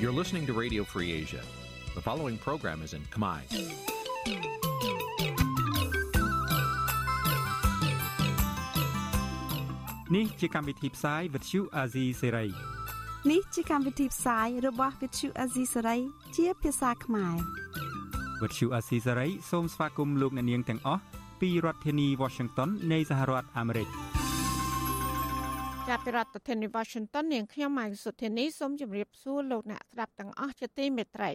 You're listening to Radio Free Asia. The following program is in Khmer. Nǐ chi càm bi tiệp xáy vệt chiu a zì sê ray នេះជាកម្មវិធីផ្សាយរបស់ Vithu Azisari ជាភាសាខ្មែរ វត្តឈូអាស៊ីសេរីសូមស្វាគមន៍លោកអ្នកនាងទាំងអស់ពីរដ្ឋធានី Washington នៃសហរដ្ឋអាមេរិក ចាប់ពីរដ្ឋធានី Washington នាងខ្ញុំម៉ៃសុធានីសូមជម្រាបសួរលោកអ្នកស្ដាប់ទាំងអស់ជាទីមេត្រី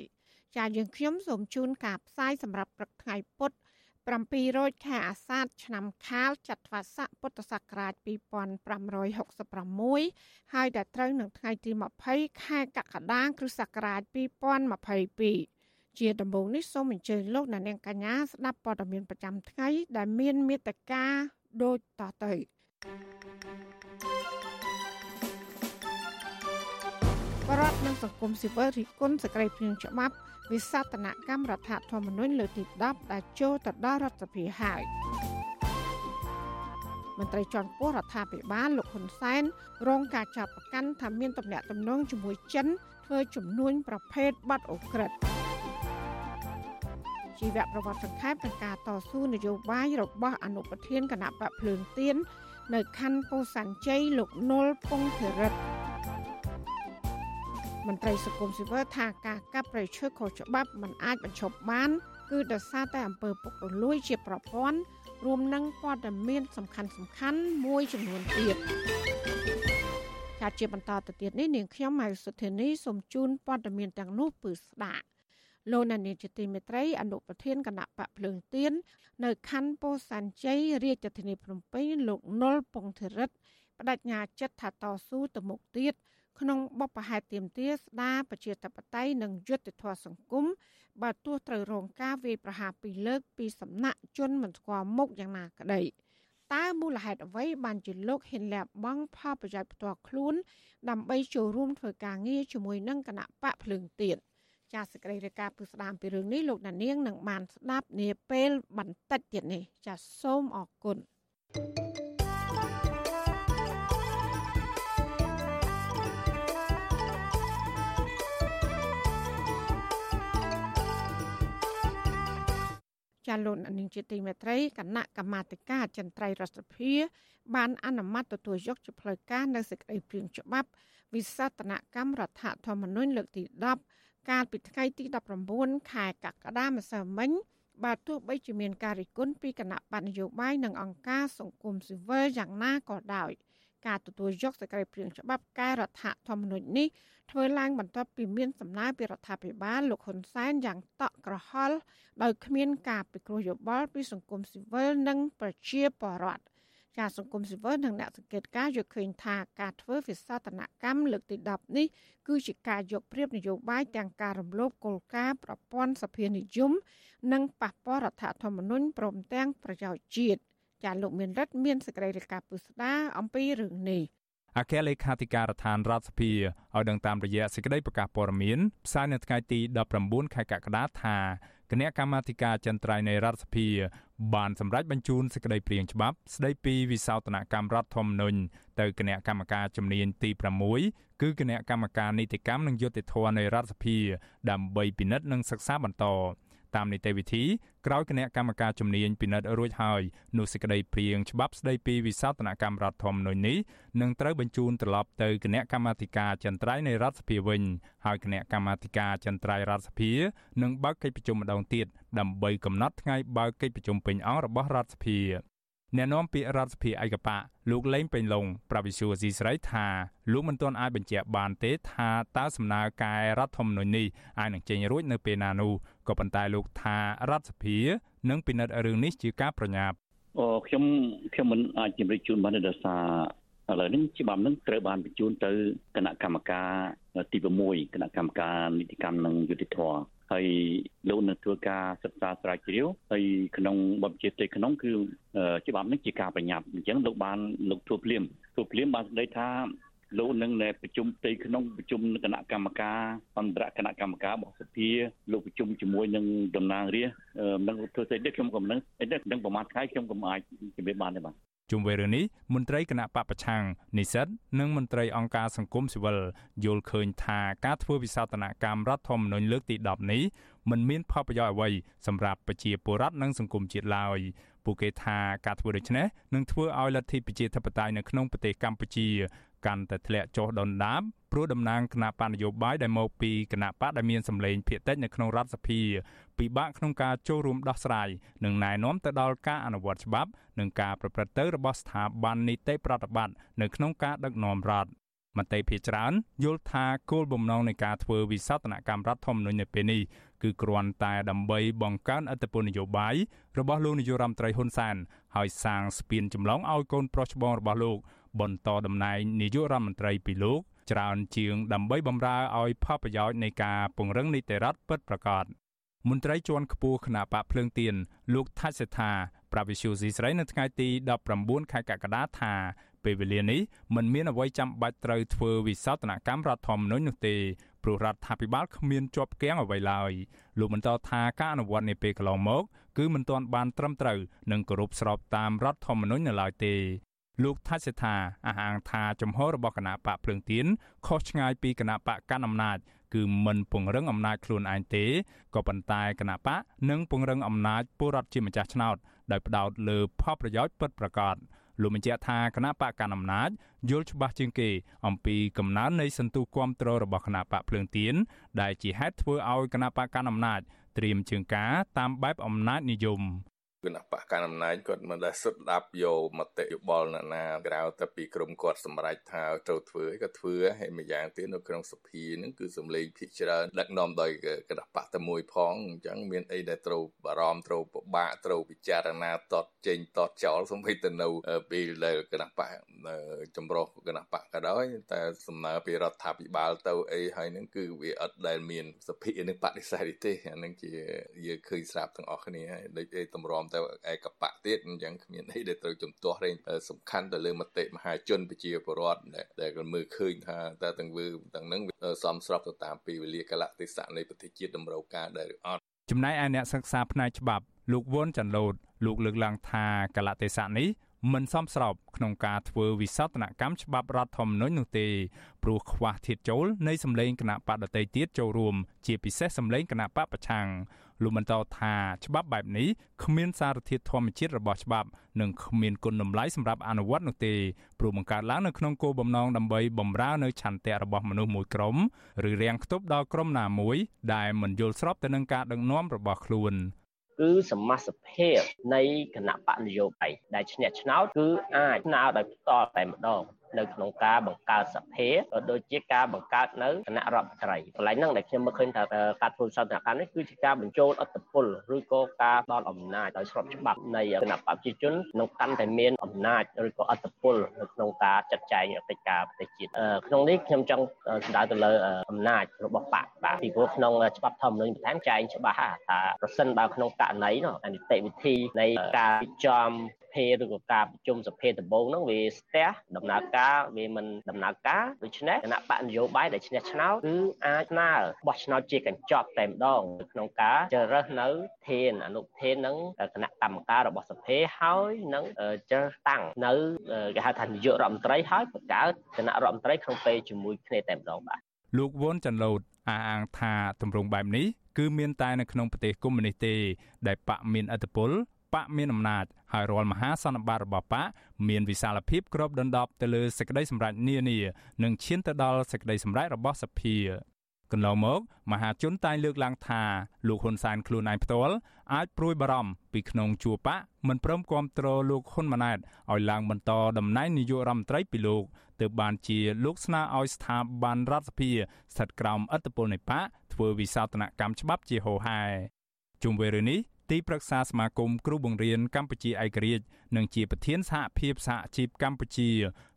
ចាយើងខ្ញុំសូមជូនការផ្សាយសម្រាប់ព្រឹកថ្ងៃពុទ្ធ7រោចខែអាសាឍឆ្នាំខាលចត្វាស័កពុទ្ធសករាជ2566ហើយដល់ត្រូវនឹងថ្ងៃទី20ខែកក្កដាគ្រិស្តសករាជ2022ជាដំបូងនេះសូមអញ្ជើញលោកអ្នកនាងកញ្ញាស្ដាប់ព័ត៌មានប្រចាំថ្ងៃដែលមានមេត្តាដូចតទៅ បរដ្ឋនិងសង្គមស៊ីវិលរិះគន់សក្តិព្រៀងច្បាប់វិសតនកម្មរដ្ឋធម្មនុញ្ញលើកទី10ដែលចូលទៅដល់រដ្ឋសភាហើយមន្ត្រីជាន់ខ្ពស់រដ្ឋាភិបាលលោកហ៊ុនសែនរងការចាប់ប្រកាន់ថាមានទំនាក់ទំនងជាមួយចិនធ្វើជំនួញប្រភេទបាត់អូក្រិតជីវប្រវត្តិសង្ខេបក្នុងការតស៊ូនយោបាយរបស់អនុប្រធានគណៈបកភ្លើងទៀន នៅខណ្ឌពោធិ៍សែនជ័យលោកនុលពងធិរិទ្ធមន្ត្រីសង្គមស៊ីវិលថាការកាប់ព្រៃឈើខុសច្បាប់មិនអាចបញ្ឈប់បាន គឺដោយសារតែអំពើពុករលួយជាប្រព័ន្ធរួមនឹងព័ត៌មានសំខាន់សំខាន់មួយចំនួនទៀតចាត់ជាបន្តទៅទៀតនេះនាងខ្ញុំម៉ៅសុធានីសូមជូនព័ត៌មានទាំងនោះពឺស្ដាប់ លោកនានីជាទីមេត្រីអនុប្រធានគណៈបកភ្លើងទៀននៅខណ្ឌពោធិ៍សែនជ័យរាជធានីភ្នំពេញលោកនុលពងធិរិទ្ធបដិញ្ញាចិត្តថាតស៊ូទៅមុខទៀតក្នុងបបផែតទៀមទាស្ដារប្រជាធិបតេយ្យនិងយុត្តិធម៌សង្គមបើទោះត្រូវរងការវាយប្រហារពីលើកពីសំណាក់ជនមិនស្គាល់មុខយ៉ាងណាក្តីតើមូលហេតុអ្វីបានជាលោកហ៊ានលះបង់ផលប្រយោជន៍ផ្ទាល់ខ្លួន ដើម្បីចូលរួមធ្វើការងារជាមួយនឹងគណៈបកភ្លើងទៀន ចាសសេចក្តីរាយការណ៍ពីស្ដាមពីរឿងនេះលោកដានៀងនឹងបានស្ដាប់នាពេលបន្តិចទៀតនេះ ចាសសូមអរគុណ thank you ចាលោកនាងជាទីមេត្រីគណៈកម្មាធិការចន្ទ្រៃរដ្ឋសភាបានអនុម័តទទួលយកជាផ្លូវការនៅសេចក្តីព្រាងច្បាប់ វិសតនកម្មរដ្ឋធម្មនុញ្ញលើកទី10 កាលពីថ្ងៃទី19ខែកក្កដាម្សិលមិញបាទទោះបីជាមានការរិះគន់ពីគណៈបញ្ញយោបាយនិងអង្គការសង្គមស៊ីវិលយ៉ាងណាក៏ដោយការទទួលយកសេចក្តីព្រាងច្បាប់កែរដ្ឋធម្មនុញ្ញនេះធ្វើឡើងបន្ទាប់ពីមានសំណើពីរដ្ឋាភិបាលលោកហ៊ុនសែនយ៉ាងតក់ក្រហល់ដោយគ្មានការពិគ្រោះយោបល់ពីសង្គមស៊ីវិលនិងប្រជាពលរដ្ឋ ការសង្គមស៊ីវិលនិងអ្នកសង្កេតការយល់ឃើញថាការធ្វើវិសោធនកម្មលើកទី10នេះគឺជាការយកព្រៀបនយោបាយទាំងការរំលោភគោលការណ៍ប្រព័ន្ធសភានិយម និងប៉ះពាល់រដ្ឋធម្មនុញ្ញព្រមទាំងប្រយោជន៍ជាតិចាលោកមានរិទ្ធមានសេចក្តីរាយការណ៍ពុស្ដាអំពីរឿងនេះអគ្គលេខាធិការដ្ឋានរដ្ឋសភាឲ្យដឹងតាមរយៈសេចក្តីប្រកាសព័ត៌មានផ្សាយនៅថ្ងៃទី19ខែកក្កដាថា គណៈកម្មាធិការចន្ទ្រៃនៃរដ្ឋសភា បានសម្រេចបញ្ជូនសេចក្តីព្រាងច្បាប់ស្តីពីវិសោធនកម្មរដ្ឋធម្មនុញ្ញទៅគណៈកម្មការជំនាញទី6គឺគណៈកម្មការនីតិកម្មនិងយុតិធធនៃរដ្ឋសភា ដើម្បីពិនិត្យនិងសិក្សាបន្ត តាមនីតិវិធីក្រោយគណៈកម្មការជំនាញពិនិត្យរួចហើយនោះសេចក្តីព្រាងច្បាប់ស្តីពីវិសោធនកម្មរដ្ឋធម្មនុញ្ញនេះនឹងត្រូវបញ្ជូនត្រឡប់ទៅគណៈកម្មាធិការចន្ទ្រៃនៃរដ្ឋសភាវិញហើយគណៈកម្មាធិការចន្ទ្រៃរដ្ឋសភានឹងបើកកិច្ចប្រជុំម្ដងទៀតដើម្បីកំណត់ថ្ងៃបើកកិច្ចប្រជុំពេញអង្គរបស់រដ្ឋសភាអ្នកនាំពាក្យរដ្ឋសភាឯកបៈលោកលេងពេញឡុងប្រវិសុយស៊ីស្រីថាលោកមិនទាន់អាចបញ្ជាក់បានទេថាតើសំណើកែរដ្ឋធម្មនុញ្ញនេះអាចនឹងចេញរួចនៅពេលណានោះ ក៏ប៉ុន្តែលោកថារដ្ឋសភានឹងពិនិត្យរឿងនេះជាការប្រញាប់អូខ្ញុំខ្ញុំមិនអាចជម្រាបជូនបានទេដោយសារឥឡូវនេះច្បាប់នឹងត្រូវបានបញ្ជូនទៅគណៈកម្មការទី6គណៈកម្មការនីតិកម្មនិងយុតិធធហើយលោកនឹងធ្វើការសិក្សាស្រាវជ្រាវហើយក្នុងបទជាផ្ទៃក្នុងគឺច្បាប់នេះជាការប្រញាប់អញ្ចឹងលោកបានលោកធ្វើភ្លាមធ្វើភ្លាមបានស្ដីថា លោកនឹងប្រជុំផ្ទៃក្នុងប្រជុំគណៈកម្មការអន្តរគណៈកម្មការរបស់សភាលោកប្រជុំជាមួយនឹងតំណាងរាស្ត្រនឹងធ្វើស្អីទេខ្ញុំក៏មិនដឹងអីទេដឹងប្រហែលថ្ងៃខ្ញុំក៏អាចជំរាបបានដែរបាទជុំវិញរឿងនេះមន្ត្រីគណៈបពប្រឆាំងនិស្សិតនិងមន្ត្រីអង្គការសង្គមស៊ីវិលយល់ឃើញថាការធ្វើវិសោធនកម្មរដ្ឋធម្មនុញ្ញលើកទី10នេះមិនមានផលប្រយោជន៍អ្វីសម្រាប់ប្រជាពលរដ្ឋនិងសង្គមជាតិឡើយពួកគេថាការធ្វើដូច្នេះនឹងធ្វើឲ្យលទ្ធិប្រជាធិបតេយ្យនៅក្នុងប្រទេសកម្ពុជា កាន់តែធ្លាក់ចុះដុនដាបព្រោះតំណាងគណៈបកនយោបាយដែលមកពីគណៈបកដែលមានសម្លេងភាគតិចនៅក្នុងរដ្ឋសភាពិបាកក្នុងការចូលរួមដោះស្រាយនិងណែនាំទៅដល់ការអនុវត្តច្បាប់និងការប្រព្រឹត្តទៅរបស់ស្ថាប័ននីតិប្រតិបត្តិនៅក្នុងការដឹកនាំរដ្ឋមន្ត្រីភាគច្រើនយល់ថាគោលបំណងនៃការធ្វើវិសោធនកម្មរដ្ឋធម្មនុញ្ញនៅពេលនេះគឺគ្រាន់តែដើម្បីបង្កើនអធិបតេយ្យនយោបាយរបស់លោកនាយករដ្ឋមន្ត្រីហ៊ុនសែនហើយសាងស្ពានចម្លងឲ្យកូនប្រុសច្បងរបស់លោក បន្តតំណែងនាយករដ្ឋមន្ត្រីពីលោកច្រើនជាងដើម្បីបម្រើឲ្យផលប្រយោជន៍នៃការពង្រឹងនីតិរដ្ឋពិតប្រាកដមន្ត្រីជាន់ខ្ពស់គណៈបកភ្លើងទៀនលោកថាច់សេដ្ឋាប្រាវិសុយស៊ីស្រីនៅថ្ងៃទី19ខែកក្កដាថាពេលវេលានេះมันមានអ្វីចាំបាច់ត្រូវធ្វើវិសោធនកម្មរដ្ឋធម្មនុញ្ញនោះទេព្រោះរដ្ឋាភិបាលគ្មានជាប់គាំងអ្វីឡើយលោកបន្តថាការអនុវត្តនាពេលកន្លងមក គឺមិនទាន់បានត្រឹមត្រូវនិងគោរពស្របតាមរដ្ឋធម្មនុញ្ញនៅឡើយទេ លោកថាច់សេដ្ឋាអះអាងថាចំហរបស់គណៈបកភ្លើងទៀនខុសឆ្ងាយពីគណៈបកកណ្ដាលអំណាចគឺមិនពង្រឹងអំណាចខ្លួនឯងទេក៏ប៉ុន្តែគណៈបកនឹងពង្រឹងអំណាចពលរដ្ឋជាម្ចាស់ឆ្នោតដោយផ្ដោតលើផលប្រយោជន៍ពិតប្រាកដលោកបញ្ជាក់ថាគណៈបកកណ្ដាលអំណាចយល់ច្បាស់ជាងគេ អំពីកំណើននៃសន្ទុះគាំទ្ររបស់គណៈបកភ្លើងទៀនដែលជាហេតុធ្វើឲ្យគណៈបកកណ្ដាលអំណាចត្រៀមជើងការតាមបែបអំណាចនិយម គណៈបកកណ្ដាលអំណាចគាត់មិនដែលសុទ្ធស្ដាប់យកមតិយោបល់អ្នកណាក្រៅតែពីក្រុមគាត់សម្រេចថាត្រូវធ្វើអីក៏ធ្វើហើយម្យ៉ាងទៀតនៅក្នុងសភាហ្នឹងគឺសម្លេងភាគច្រើនដឹកនាំដោយគណៈបកតែមួយផងអញ្ចឹងមានអីដែលត្រូវបារម្ភត្រូវពិបាកត្រូវពិចារណាតតចេញតតចោលសំបីទៅនៅពេលដែលគណៈបកចម្រុះគណៈបកក៏ដោយតែសំណើពីរដ្ឋាភិបាលទៅអីហើយហ្នឹងគឺវាអត់ដែលមានសភានឹងបដិសេធទេអាហ្នឹងជាយើងឃើញស្រាប់ទាំងអស់គ្នាហើយដូចឯតម្រាំទៅឯកបៈទៀតអញ្ចឹងគ្មានអីដែលត្រូវជំទាស់រែងសំខាន់ទៅលើមតិមហាជនប្រជាពលរដ្ឋដែលគាត់មើលឃើញថាតើទាំងវើទាំងនឹងសមស្របទៅតាមពេលវេលាកលៈទេសៈនៃប្រទេសជាតិតម្រូវការដែរឬអត់ចំណែកឯអ្នកសិក្សាផ្នែកច្បាប់លោកវុនចាន់លូតលោកលើកឡើងថាកលៈទេសៈនេះមិនសមស្របក្នុងការធ្វើវិសោធនកម្មច្បាប់រដ្ឋធម្មនុញ្ញនោះទេព្រោះខ្វះធាតចូលនៃសម្លេងគណៈបកដតីទៀតចូលរួម ជាពិសេសសម្លេងគណៈបកប្រឆាំង លោកបន្តថាច្បាប់បែបនេះគ្មានសារធាតុធម្មជាតិរបស់ច្បាប់និងគ្មានគុណតម្លៃសម្រាប់អនុវត្តនោះទេព្រោះបង្កើតឡើងនៅក្នុងគោលបំណងដើម្បីបំរើនៅឆន្ទៈរបស់មនុស្សមួយក្រុមឬរាំងខ្ទប់ដល់ក្រុមណាមួយដែលមិនយល់ស្របទៅនឹងការដឹកនាំរបស់ខ្លួនគឺសមាសភាពនៃគណៈបកនយោបាយដែលឈ្នះឆ្នោតគឺអាចឆ្នោតដោយផ្ទាល់តែម្ដង នៅក្នុងការបង្កើតសភាក៏ដូចជាការបង្កើតនៅគណៈរដ្ឋមន្ត្រីកន្លែងហ្នឹងដែលខ្ញុំមើលឃើញថាការធ្វើសន្តិកម្មនេះគឺជាការបញ្ចូលអត្តពលឬក៏ការដល់អំណាចដោយស្របច្បាប់នៃគណៈបព្វជិជននឹងកាន់តែមានអំណាចឬក៏អត្តពលនៅក្នុងការចាត់ចែងកិច្ចការប្រទេសជាតិក្នុងនេះខ្ញុំចង់សម្ដៅទៅលើអំណាចរបស់បកបាទពីព្រោះក្នុងច្បាប់ធម្មនុញ្ញបន្ថែមចែងច្បាស់ថាប្រសិនបើក្នុងករណីនោះនីតិវិធីនៃការចំ ភាឬក៏ការប្រជុំសភាដំបូងហ្នឹងវាស្ទះដំណើរការវាមិនដំណើរការដូច្នេះគណៈបកនយោបាយដែលឈ្នះឆ្នោតគឺអាចណាល់បោះឆ្នោតជាកញ្ចប់តែម្ដងក្នុងការជ្រើសរើសនៅធានអនុធាននឹងគណៈកម្មការរបស់សភាហើយនឹងជ្រើសតាំងនៅគេហៅថានាយករដ្ឋមន្ត្រីហើយបង្កើតគណៈរដ្ឋមន្ត្រីក្នុងពេលជាមួយគ្នាតែម្ដងបាទលោកវ៉ុនចាន់ឡូតអះអាងថាទម្រង់បែបនេះគឺមានតែនៅក្នុងប្រទេសកុម្មុយនីសទេដែលបកមានឥទ្ធិពល បកមានអំណាចហើយរាល់មហាសន្និបាតរបស់បកមានវិសាលភាពគ្របដណ្ដប់ទៅលើសេចក្តីសម្រេចនានានិងឈានទៅដល់សេចក្តីសម្រេចរបស់សភាកន្លងមកមហាជនតែងលើកឡើងថាលោកហ៊ុនសែនខ្លួនឯងផ្ទាល់អាចព្រួយបារម្ភពីក្នុងជួរបកមិនព្រមគ្រប់គ្រងលោកហ៊ុនម៉ាណែតឲ្យឡើងបន្តតំណែងនាយករដ្ឋមន្ត្រីពីលោកទើបបានជាលោកស្នើឲ្យស្ថាប័នរដ្ឋសភាស្ថិតក្រោមឥទ្ធិពលនៃបកធ្វើវិសោធនកម្មច្បាប់ជាហូរហែជុំវិញរឿងនេះ ទីប្រឹក្សាសមាគមគ្រូបង្រៀនកម្ពុជាឯករាជ្យនិងជាប្រធានសហភាពសហជីពកម្ពុជា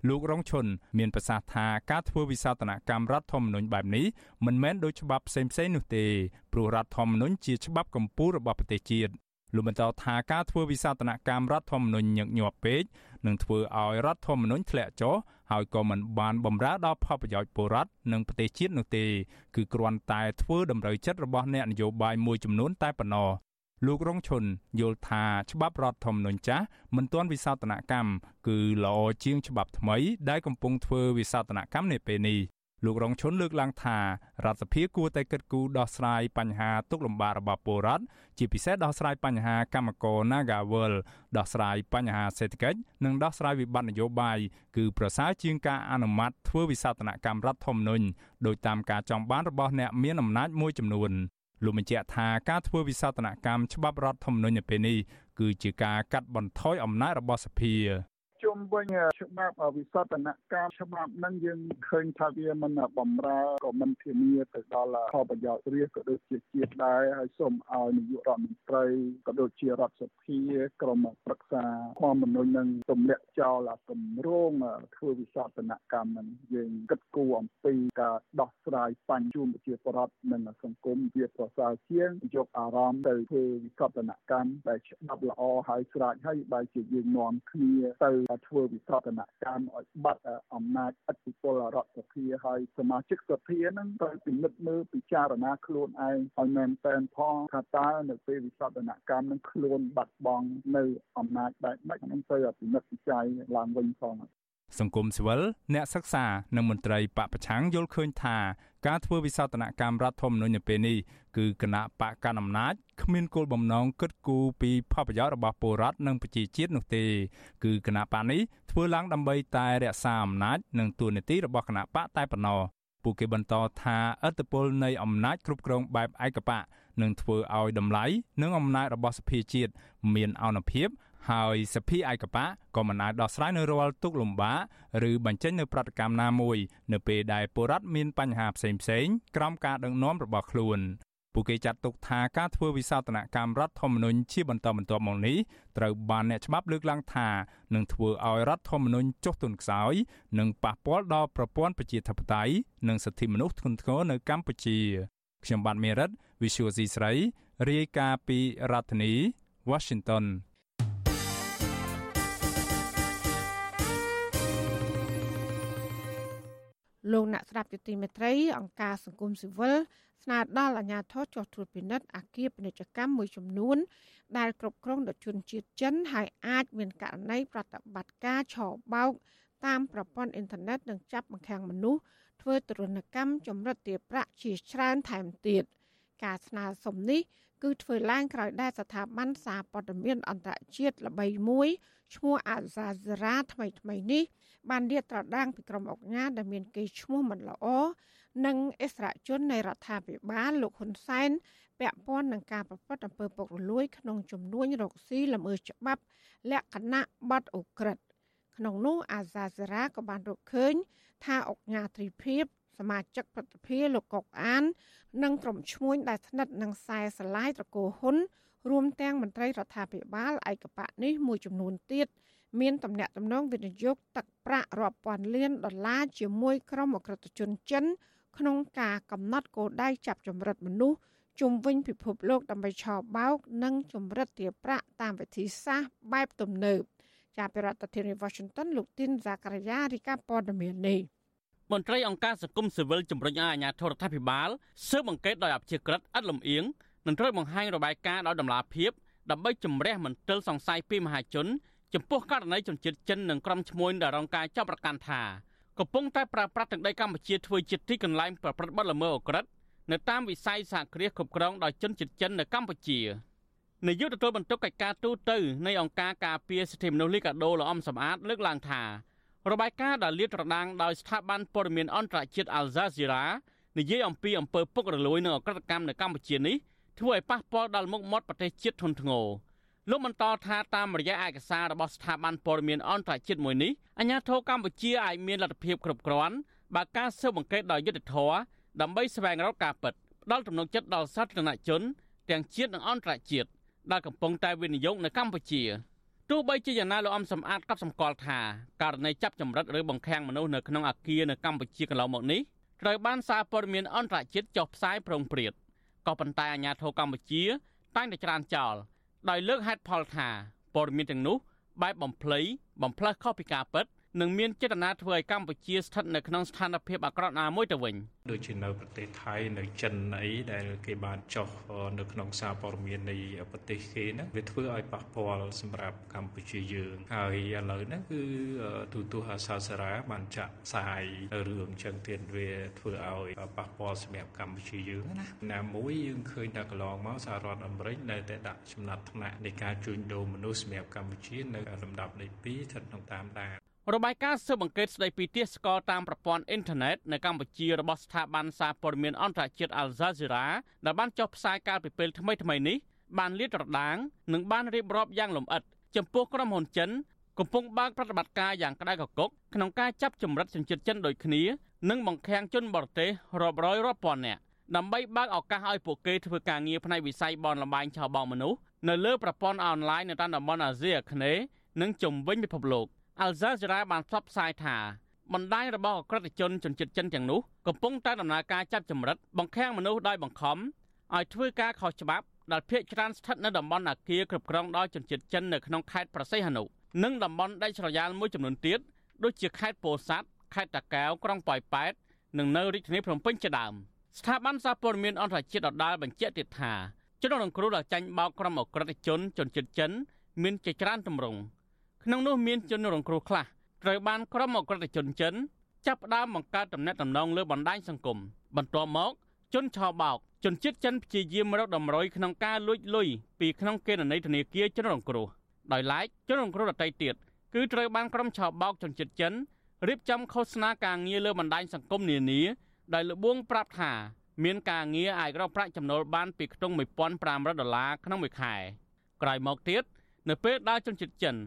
លោករងឈុនមានប្រសាសន៍ថាការធ្វើវិសោធនកម្មរដ្ឋធម្មនុញ្ញបែបនេះមិនមែនដោយច្បាប់ផ្សេងៗនោះទេព្រោះរដ្ឋធម្មនុញ្ញជាច្បាប់កម្ពុជារបស់ប្រទេសជាតិលោកបន្តថាការធ្វើវិសោធនកម្មរដ្ឋធម្មនុញ្ញញឹកញាប់ពេកនឹងធ្វើឲ្យរដ្ឋធម្មនុញ្ញធ្លាក់ចុះហើយក៏មិនបានបំរើដល់ផលប្រយោជន៍ពលរដ្ឋនិងប្រទេសជាតិនោះទេ គឺគ្រាន់តែធ្វើតម្រូវចិត្តរបស់អ្នកនយោបាយមួយចំនួនតែប៉ុណ្ណោះ លោករងឈុនយល់ថាច្បាប់រដ្ឋធម្មនុញ្ញចាស់មិនទាន់វិសោធនកម្មគឺល្អជាងច្បាប់ថ្មី ដែលកំពុងធ្វើវិសោធនកម្មនាពេលនេះលោករងឈុនលើកឡើងថារដ្ឋសភាគួរតែគិតគូរដោះស្រាយបញ្ហាទុកលំបាករបស់ពលរដ្ឋជាពិសេសដោះស្រាយបញ្ហាកម្មករ Nagawal ដោះស្រាយបញ្ហាសេដ្ឋកិច្ចនិងដោះស្រាយវិបត្តិនយោបាយគឺប្រសើរជាងការអនុម័តធ្វើវិសោធនកម្មរដ្ឋធម្មនុញ្ញដោយតាមការចង់បានរបស់អ្នកមានអំណាចមួយចំនួន លោកបញ្ជាក់ថាការធ្វើវិសោធនកម្មច្បាប់រដ្ឋធម្មនុញ្ញនៅពេលនេះគឺជាការកាត់បន្ថយអំណាចរបស់សភា ជុំវិញច្បាប់វិសោធនកម្មច្បាប់ហ្នឹងយើងឃើញថាវាមិនបំរើក៏មិនធានាទៅដល់ផលប្រយោជន៍រាជក៏ដូចជាជាតិដែរហើយសូមឲ្យនាយករដ្ឋមន្ត្រីក៏ដូចជារដ្ឋសភាក្រុមប្រឹក្សាធម្មនុញ្ញនឹងទម្លាក់ចោលគម្រោងធ្វើវិសោធនកម្មហ្នឹងយើងគិតគូរអំពីការដោះស្រាយបញ្ហាជូនប្រជាពលរដ្ឋនិងសង្គមវាប្រសើរជាងយកអារម្មណ៍ទៅធ្វើវិសោធនកម្មដែលច្បាប់ល្អហើយស្រាច់ហើយបែរជាយើងនាំគ្នាទៅធ្វើវិសោធនកម្មឲ្យបាត់អំណាចអធិបុលរដ្ឋសភាហើយសមាជិកសភានឹងត្រូវពិនិត្យមើលពិចារណាខ្លួនឯងឲ្យមែនតែនផងថាតើនៅពេលវិសោធនកម្មនឹងខ្លួនបាត់បង់នៅអំណាចបែបម៉េចនឹងត្រូវពិនិត្យពិចារណាឡើងវិញផង សង្គមស៊ីវិលអ្នកសិក្សានិងមន្ត្រីបពប្រឆាំងយល់ឃើញថាការធ្វើវិសោធនកម្មរដ្ឋធម្មនុញ្ញនៅពេលនេះគឺគណៈបកកណ្ដាលអំណាចគ្មានគោលបំណងគិតគូរពីផលប្រយោជន៍របស់ពលរដ្ឋនិងប្រជាជាតិនោះទេ គឺគណៈបកនេះធ្វើឡើងដើម្បីតែរក្សាអំណាចនិងទួនាទីរបស់គណៈបកតែប៉ុណ្ណោះពួកគេបន្តថាអត្តពលនៃអំណាចគ្រប់គ្រងបែបឯកបកនឹងធ្វើឲ្យតម្លៃនិងអំណាចរបស់សភាជាតិមានអនុភាព ហើយសភាឯកបកក៏មិនអាចដោះស្រាយនៅរាល់ទុកលំបាកឬបញ្ចេញនៅប្រតិកម្មណាមួយ នៅពេលដែលពលរដ្ឋមានបញ្ហាផ្សេងៗក្រោមការដឹកនាំរបស់ខ្លួនពួកគេចាត់ទុកថាការធ្វើវិសោធនកម្មរដ្ឋធម្មនុញ្ញជាបន្តបន្ទាប់មកនេះត្រូវបានអ្នកច្បាប់លើកឡើងថានឹងធ្វើឲ្យរដ្ឋធម្មនុញ្ញចុះទន់ខ្សោយនិងប៉ះពាល់ដល់ប្រព័ន្ធប្រជាធិបតេយ្យនិងសិទ្ធិមនុស្សធ្ងន់ធ្ងរនៅកម្ពុជាខ្ញុំបាទមេរិត Visual C ស្រីរាយការណ៍ពីរដ្ឋធានី Washington លោកអ្នកស្ដាប់យុតិមេត្រីអង្គការសង្គមស៊ីវិលស្នើដល់អាជ្ញាធរចុះត្រួតពិនិត្យអាគារពាណិជ្ជកម្មមួយចំនួន ដែលគ្រប់គ្រងដោយជនជាតិចិនហើយអាចមានករណីប្រតិបត្តិការឆបោកតាមប្រព័ន្ធអ៊ីនធឺណិតនិងចាប់បង្ខាំងមនុស្សធ្វើទរណកម្មចម្រិតទារប្រាក់ជាច្រើនថែមទៀតការស្នើសុំនេះគឺធ្វើឡើងក្រោយដែលស្ថាប័នសារព័ត៌មានអន្តរជាតិល្បីមួយឈ្មោះអាហ្សាហ្សារ៉ាថ្មីថ្មីនេះ បានលាតត្រដាងពីក្រុមអង្គការដែលមានកេរ្តិ៍ឈ្មោះមិនល្អនិងអិសរាជជននៃរដ្ឋាភិបាលលោកហ៊ុនសែនពាក់ព័ន្ធនឹងការប្រព្រឹត្តអំពើពុករលួយ ក្នុងចំនួនរកស៊ីល្មើសច្បាប់ លក្ខណៈបាត់អូក្រិតក្នុងនោះអាហ្សាសារ៉ាក៏បានរកឃើញ ថាអង្គការទ្រីភិបសមាជិកប្រតិភិលោកកុកអាន និងក្រុមឈ្មួញដែលស្និទ្ធនឹងខ្សែស្រឡាយត្រកូលហ៊ុនរួមទាំងមន្ត្រីរដ្ឋាភិបាលឯកបៈនេះមួយចំនួនទៀត មានតំណែងតំណងវិនិយោគទឹកប្រាក់រាប់ពាន់លានដុល្លារជាមួយក្រុមអក្រិតជនចិន ក្នុងការកំណត់គោលដៅចាប់ចម្រិតមនុស្សជុំវិញពិភពលោកដើម្បីឆបោក និងចម្រិតទារប្រាក់តាមវិធីសាស្ត្របែបទំនើបចាប់ពីរដ្ឋធានី Washington លោកទីនហ្សាការីយ៉ារីកាព័ត៌មាននេះមន្ត្រីអង្គការសង្គមស៊ីវិលជំរុញឲ្យអាជ្ញាធររដ្ឋាភិបាលស៊ើបអង្កេតដោយអព្យាក្រឹតឥតលំអៀងនិងត្រូវបង្ហាញរបាយការណ៍ដោយតម្លាភាពដើម្បីជំរះមន្ទិលសង្ស័យពីមហាជន ចំពោះករណីជនជាតិចិននិងក្រុមឈ្មួញដែលរងការចាប់ប្រកាន់ថាកំពុងតែប្រើប្រាស់ទឹកដីកម្ពុជាធ្វើជាទីកន្លែងប្រព្រឹត្តបទល្មើសអូក្រិដ្ឋនៅតាមវិស័យសហគ្រាសគ្រប់គ្រងដោយជនជាតិចិននៅកម្ពុជានាយកទទួលបន្ទុកកិច្ចការទូតទៅនៃអង្គការការពារសិទ្ធិមនុស្សលីកាដូលោកអំសំអាតលើកឡើងថារបាយការណ៍ដែលលាតត្រដាងដោយស្ថាប័នព័ត៌មានអន្តរជាតិ Al Jazeera និយាយអំពីអំពើពុករលួយនិងអក្រិតកម្មនៅកម្ពុជានេះធ្វើឲ្យប៉ះពាល់ដល់មុខមាត់ប្រទេសជាតិធនធ្ងរ លោកបន្តថាតាមរយៈឯកសាររបស់ស្ថាប័នព័ត៌មានអន្តរជាតិមួយនេះអាជ្ញាធរកម្ពុជាអាចមានលទ្ធភាពគ្រប់គ្រាន់បើការស៊ើបអង្កេតដោយយុត្តិធម៌ដើម្បីស្វែងរកការពិតផ្ដល់ទំនុកចិត្តដល់សាធារណជនទាំងជាតិនិងអន្តរជាតិដែលកំពុងតែវិនិយោគនៅកម្ពុជាទោះបីជាយ៉ាងណាលោកអំសំអាតកត់សម្គាល់ថាករណីចាប់ចម្រិតឬបង្ខាំងមនុស្សនៅក្នុងអាគារនៅកម្ពុជាកន្លងមកនេះត្រូវបានសារព័ត៌មានអន្តរជាតិចុះផ្សាយប្រងព្រាតក៏ប៉ុន្តែអាជ្ញាធរកម្ពុជា តែងតែច្រានចោល ដោយលើកហេតុផលថាព័ត៌មានទាំងនោះបែបបំភ្លៃបំផ្លើសខុសពីការពិត នឹងមានចេតនាធ្វើឲ្យកម្ពុជាស្ថិតនៅក្នុងស្ថានភាពអាក្រក់ណាមួយទៅវិញដូចជានៅប្រទេសថៃនៅចិនអីដែលគេបានចុះនៅក្នុងសារព័ត៌មាននៃប្រទេសគេហ្នឹងវាធ្វើឲ្យប៉ះពាល់សម្រាប់កម្ពុជាយើង ហើយឥឡូវហ្នឹងគឺទូទស្សន៍អាសាសារ៉ាបានចាក់ផ្សាយនៅរឿងចឹងទៀតវាធ្វើឲ្យប៉ះពាល់សម្រាប់កម្ពុជាយើងណាណាមួយយើងឃើញថាកន្លងមកសហរដ្ឋអាមេរិកនៅតែដាក់ចំណាត់ថ្នាក់នៃការជួញដូរមនុស្សសម្រាប់កម្ពុជានៅលំដាប់លេខ2ស្ថិតក្នុងតាមដាន របាយការណ៍ស៊ើបអង្កេតស្ដីពីទាសស្ករតាមប្រព័ន្ធអ៊ីនធឺណិតនៅកម្ពុជារបស់ស្ថាប័នសារព័ត៌មានអន្តរជាតិ Al Jazeera ដែលបានចុះផ្សាយកាលពីពេលថ្មីៗនេះបានលាតត្រដាងនិងបានរៀបរាប់យ៉ាងលម្អិតចំពោះក្រុមហ៊ុនចិនកំពុងបើកប្រតិបត្តិការយ៉ាងក្តៅកគុកក្នុងការចាប់ចម្រិតជនជាតិចិនដូចគ្នានិងបង្ខាំងជនបរទេសរាប់រយរាប់ពាន់នាក់ដើម្បីបើកឱកាសឲ្យពួកគេធ្វើការងារផ្នែកវិស័យបនលបែងឆោបោកមនុស្សនៅលើប្រព័ន្ធអនឡាញនៅតាមតំបន់អាស៊ីអាគ្នេយ៍និងជុំវិញពិភពលោក អល់ហ្សាសេរ៉ាបានផ្សព្វផ្សាយថាបណ្ដាញរបស់អក្រិតជនជនជាតិចិនទាំងនោះកំពុងតែដំណើរការចាប់ចម្រិតបង្ខាំងមនុស្សដោយបង្ខំឲ្យធ្វើការខុសច្បាប់ដែលភ ieck ច្រើនស្ថិតនៅតំបន់អាគារគ្រប់គ្រងដោយជនជាតិចិននៅក្នុងខេត្តប្រសេះហនុនិងតំបន់ដាច់ស្រយាលមួយចំនួនទៀតដូចជាខេត្តពោធិ៍សាត់ខេត្តតាកែវក្រុងប៉ោយប៉ែតនិងនៅរាជធានីភ្នំពេញជាដើមស្ថាប័នសារព័ត៌មានអន្តរជាតិដដាលបញ្ជាក់ទៀតថាជនរងគ្រោះដែលចាញ់បោកក្រុមអក្រិតជនជនជាតិចិន មានជាច្រើនទម្រង់ ក្នុងនោះមានជនរងគ្រោះខ្លះត្រូវបានក្រុមអក្រិតជនចិនចាប់ផ្ដើមបង្កើតទំនាក់ទំនងលើបណ្ដាញសង្គមបន្ទាប់មក ជនឆោបោកជនជាតិចិនព្យាយាមរកតម្រុយក្នុងការលួចលុយពីក្នុងគណនីធនាគារជនរងគ្រោះដោយឡែកជនរងគ្រោះដទៃទៀតគឺត្រូវបានក្រុមឆោបោកជនជាតិចិនរៀបចំឃោសនាការងារលើបណ្ដាញសង្គមនានាដោយលបួងប្រាប់ថាមានការងារអាចរកប្រាក់ចំណូលបានពីខ្ទង់1500ដុល្លារក្នុងមួយខែក្រោយមកទៀតនៅពេលដែលជនជាតិចិន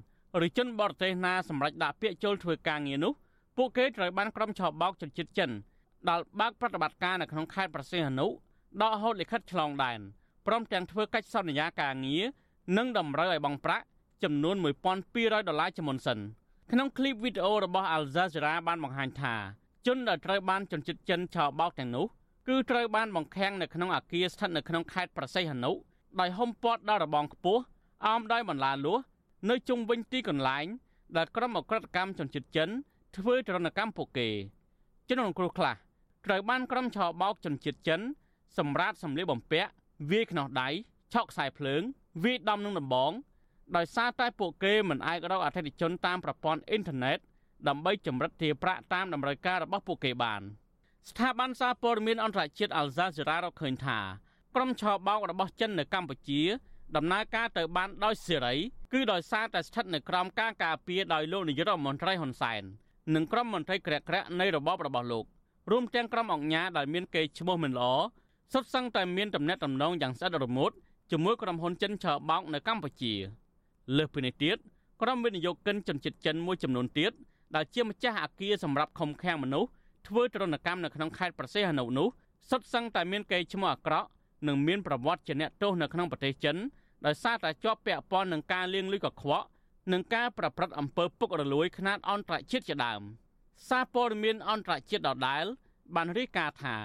ឬជនបរទេសណាសម្រេចដាក់ពាក្យចូលធ្វើការងារនោះពួកគេត្រូវបានក្រុមឆោបោកជនជាតិចិនដល់បើកប្រតិបត្តិការនៅក្នុងខេត្តប្រសិទ្ធនុដកហូតលិខិតឆ្លងដែនព្រមទាំងធ្វើកិច្ចសន្យាការងារនិងតម្រូវឲ្យបង់ប្រាក់ចំនួន1200ដុល្លារជាមុនសិនក្នុងឃ្លីបវីដេអូរបស់ Al Jazeera បានបង្ហាញថាជនដែលត្រូវបានជនជាតិចិនឆោបោកទាំងនោះគឺត្រូវបានបង្ខាំងនៅក្នុងអាគារស្ថិតនៅក្នុងខេត្តប្រសិទ្ធនុដោយហុំព័ទ្ធដល់របងខ្ពស់អមដោយបន្លាលួស នៅជុំវិញទីកន្លែង ដែលក្រុមអក្រិតកម្មជនជាតិចិន ធ្វើទរណកម្មពួកគេជនរងគ្រោះខ្លះត្រូវបានក្រុមឆោបោកជនជាតិចិន សម្រាប់សម្លៀកបំពាក់វាយខ្នោះដៃឆក់ខ្សែភ្លើងវាយដំនឹងដំបងដោយសារតែពួកគេមិនអាចរកអតិថិជនតាមប្រព័ន្ធអ៊ីនធឺណិតដើម្បីចម្រិតទារប្រាក់តាមតម្រូវការរបស់ពួកគេបាន ស្ថាប័នសារព័ត៌មានអន្តរជាតិ Al Jazeera រកឃើញថាក្រុមឆោបោករបស់ចិននៅកម្ពុជា ដំណើរការទៅបានដោយសេរីគឺដោយសារតែស្ថិតនៅក្រោមការការពារដោយលោកនាយករដ្ឋមន្ត្រីហ៊ុនសែននិងក្រុមមន្ត្រីក្រាក់ក្រាក់នៃរបបរបស់លោករួមទាំងក្រុមអង្គការដែលមានកេរ្តិ៍ឈ្មោះមិនល្អសុទ្ធសឹងតែមានទំនាក់ទំនងយ៉ាងស្អិតរមួតជាមួយក្រុមហ៊ុនចិនឆបោកនៅកម្ពុជាលើសពីនេះទៀតក្រុមវិនិយោគិនជនជាតិចិនមួយចំនួនទៀតដែលជាម្ចាស់អគារសម្រាប់ខំខាំងមនុស្សធ្វើទរណកម្មនៅក្នុងខេត្តប្រសេះហនុនោះសុទ្ធសឹងតែមានកេរ្តិ៍ឈ្មោះអាក្រក់និងមានប្រវត្តិជាអ្នកទោសនៅក្នុងប្រទេសចិន ដោយសារតែជាប់ពាក់ព័ន្ធនឹងការលាងលុយកខ្វក់និងការប្រព្រឹត្តអំពើពុករលួយខ្នាតអន្តរជាតិជាដើមសារព័ត៌មានអន្តរជាតិដដែលបានរាយការណ៍ថា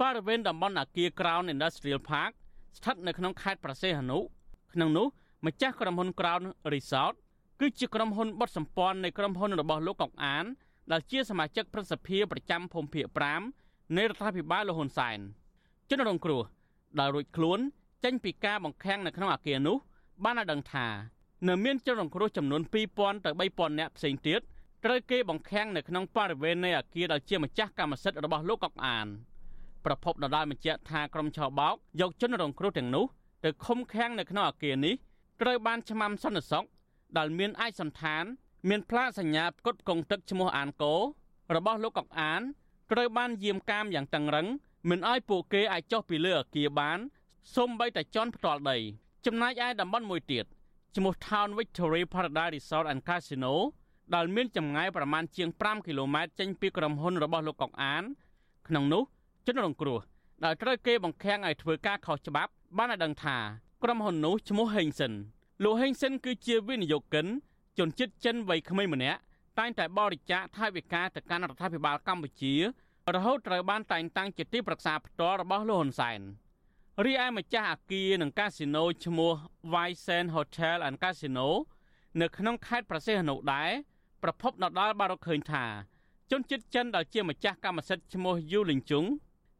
បរិវេណតំបន់អាគារ Crown Industrial Park ស្ថិតនៅក្នុងខេត្តប្រសេះហនុក្នុងនោះម្ចាស់ក្រុមហ៊ុន Crown Resort គឺជាក្រុមហ៊ុនបត់សម្ព័ន្ធនៃក្រុមហ៊ុនរបស់លោកកុកអាន ដែលជាសមាជិកប្រសិទ្ធិប្រចាំភូមិភាគ5នៃរដ្ឋាភិបាលលហ៊ុនសែនជនរងគ្រោះដែលរួចខ្លួន ចេញពីការបង្ខាំងនៅក្នុងអគារនោះ បានឲ្យដឹងថានៅមានជនរងគ្រោះចំនួន2000ទៅ3000នាក់ផ្សេងទៀតត្រូវគេបង្ខាំងនៅក្នុងបរិវេណនៃអគារដែលជាម្ចាស់កម្មសិទ្ធិរបស់លោកកុកអានប្រពន្ធដដែលបញ្ជាក់ថាក្រុមឆោបោកយកជនរងគ្រោះទាំងនោះទៅឃុំឃាំងនៅក្នុងអគារនេះត្រូវបានឆ្មាំសន្តិសុខដែលមានឯកសន្តាន មានផ្លាកសញ្ញាផ្គត់ផ្គង់ទឹកឈ្មោះអានកោរបស់លោកកុកអានត្រូវបានយាមកាមយ៉ាងតឹងរឹងមិនឲ្យពួកគេអាចចុះពីលើអគារបាន សូម្បីតែជន់ផ្ទាល់ដីចំណែកឯតំបន់មួយទៀតឈ្មោះ Town Victory Paradise Resort and Casino ដែលមានចម្ងាយប្រមាណជាង5គីឡូម៉ែត្រចេញពីក្រុមហ៊ុនរបស់លោកកុកអាន ក្នុងនោះជនរងគ្រោះដែលត្រូវគេបង្ខាំងឲ្យធ្វើការខុសច្បាប់ បានឲ្យដឹងថាក្រុមហ៊ុននោះឈ្មោះ Hengsen លោកហេងសិនគឺជាវិនិយោគិន ជនជាតិចិនវ័យក្មេងម្នាក់តែងតែបរិច្ចាគថវិកាទៅកាន់រដ្ឋាភិបាលកម្ពុជារហូតត្រូវបានតែងតាំងជាទីប្រឹក្សាផ្ទាល់របស់លោកហ៊ុនសែន រីឯម្ចាស់អគារនិងកាស៊ីណូឈ្មោះ Vicen Hotel and Casino នៅក្នុងខេត្តប្រសេះអនុដែរប្រភពដដាលបានរកឃើញថាជនជាតិចិនដែលជាម្ចាស់កម្មសិទ្ធិឈ្មោះយូលីងជុង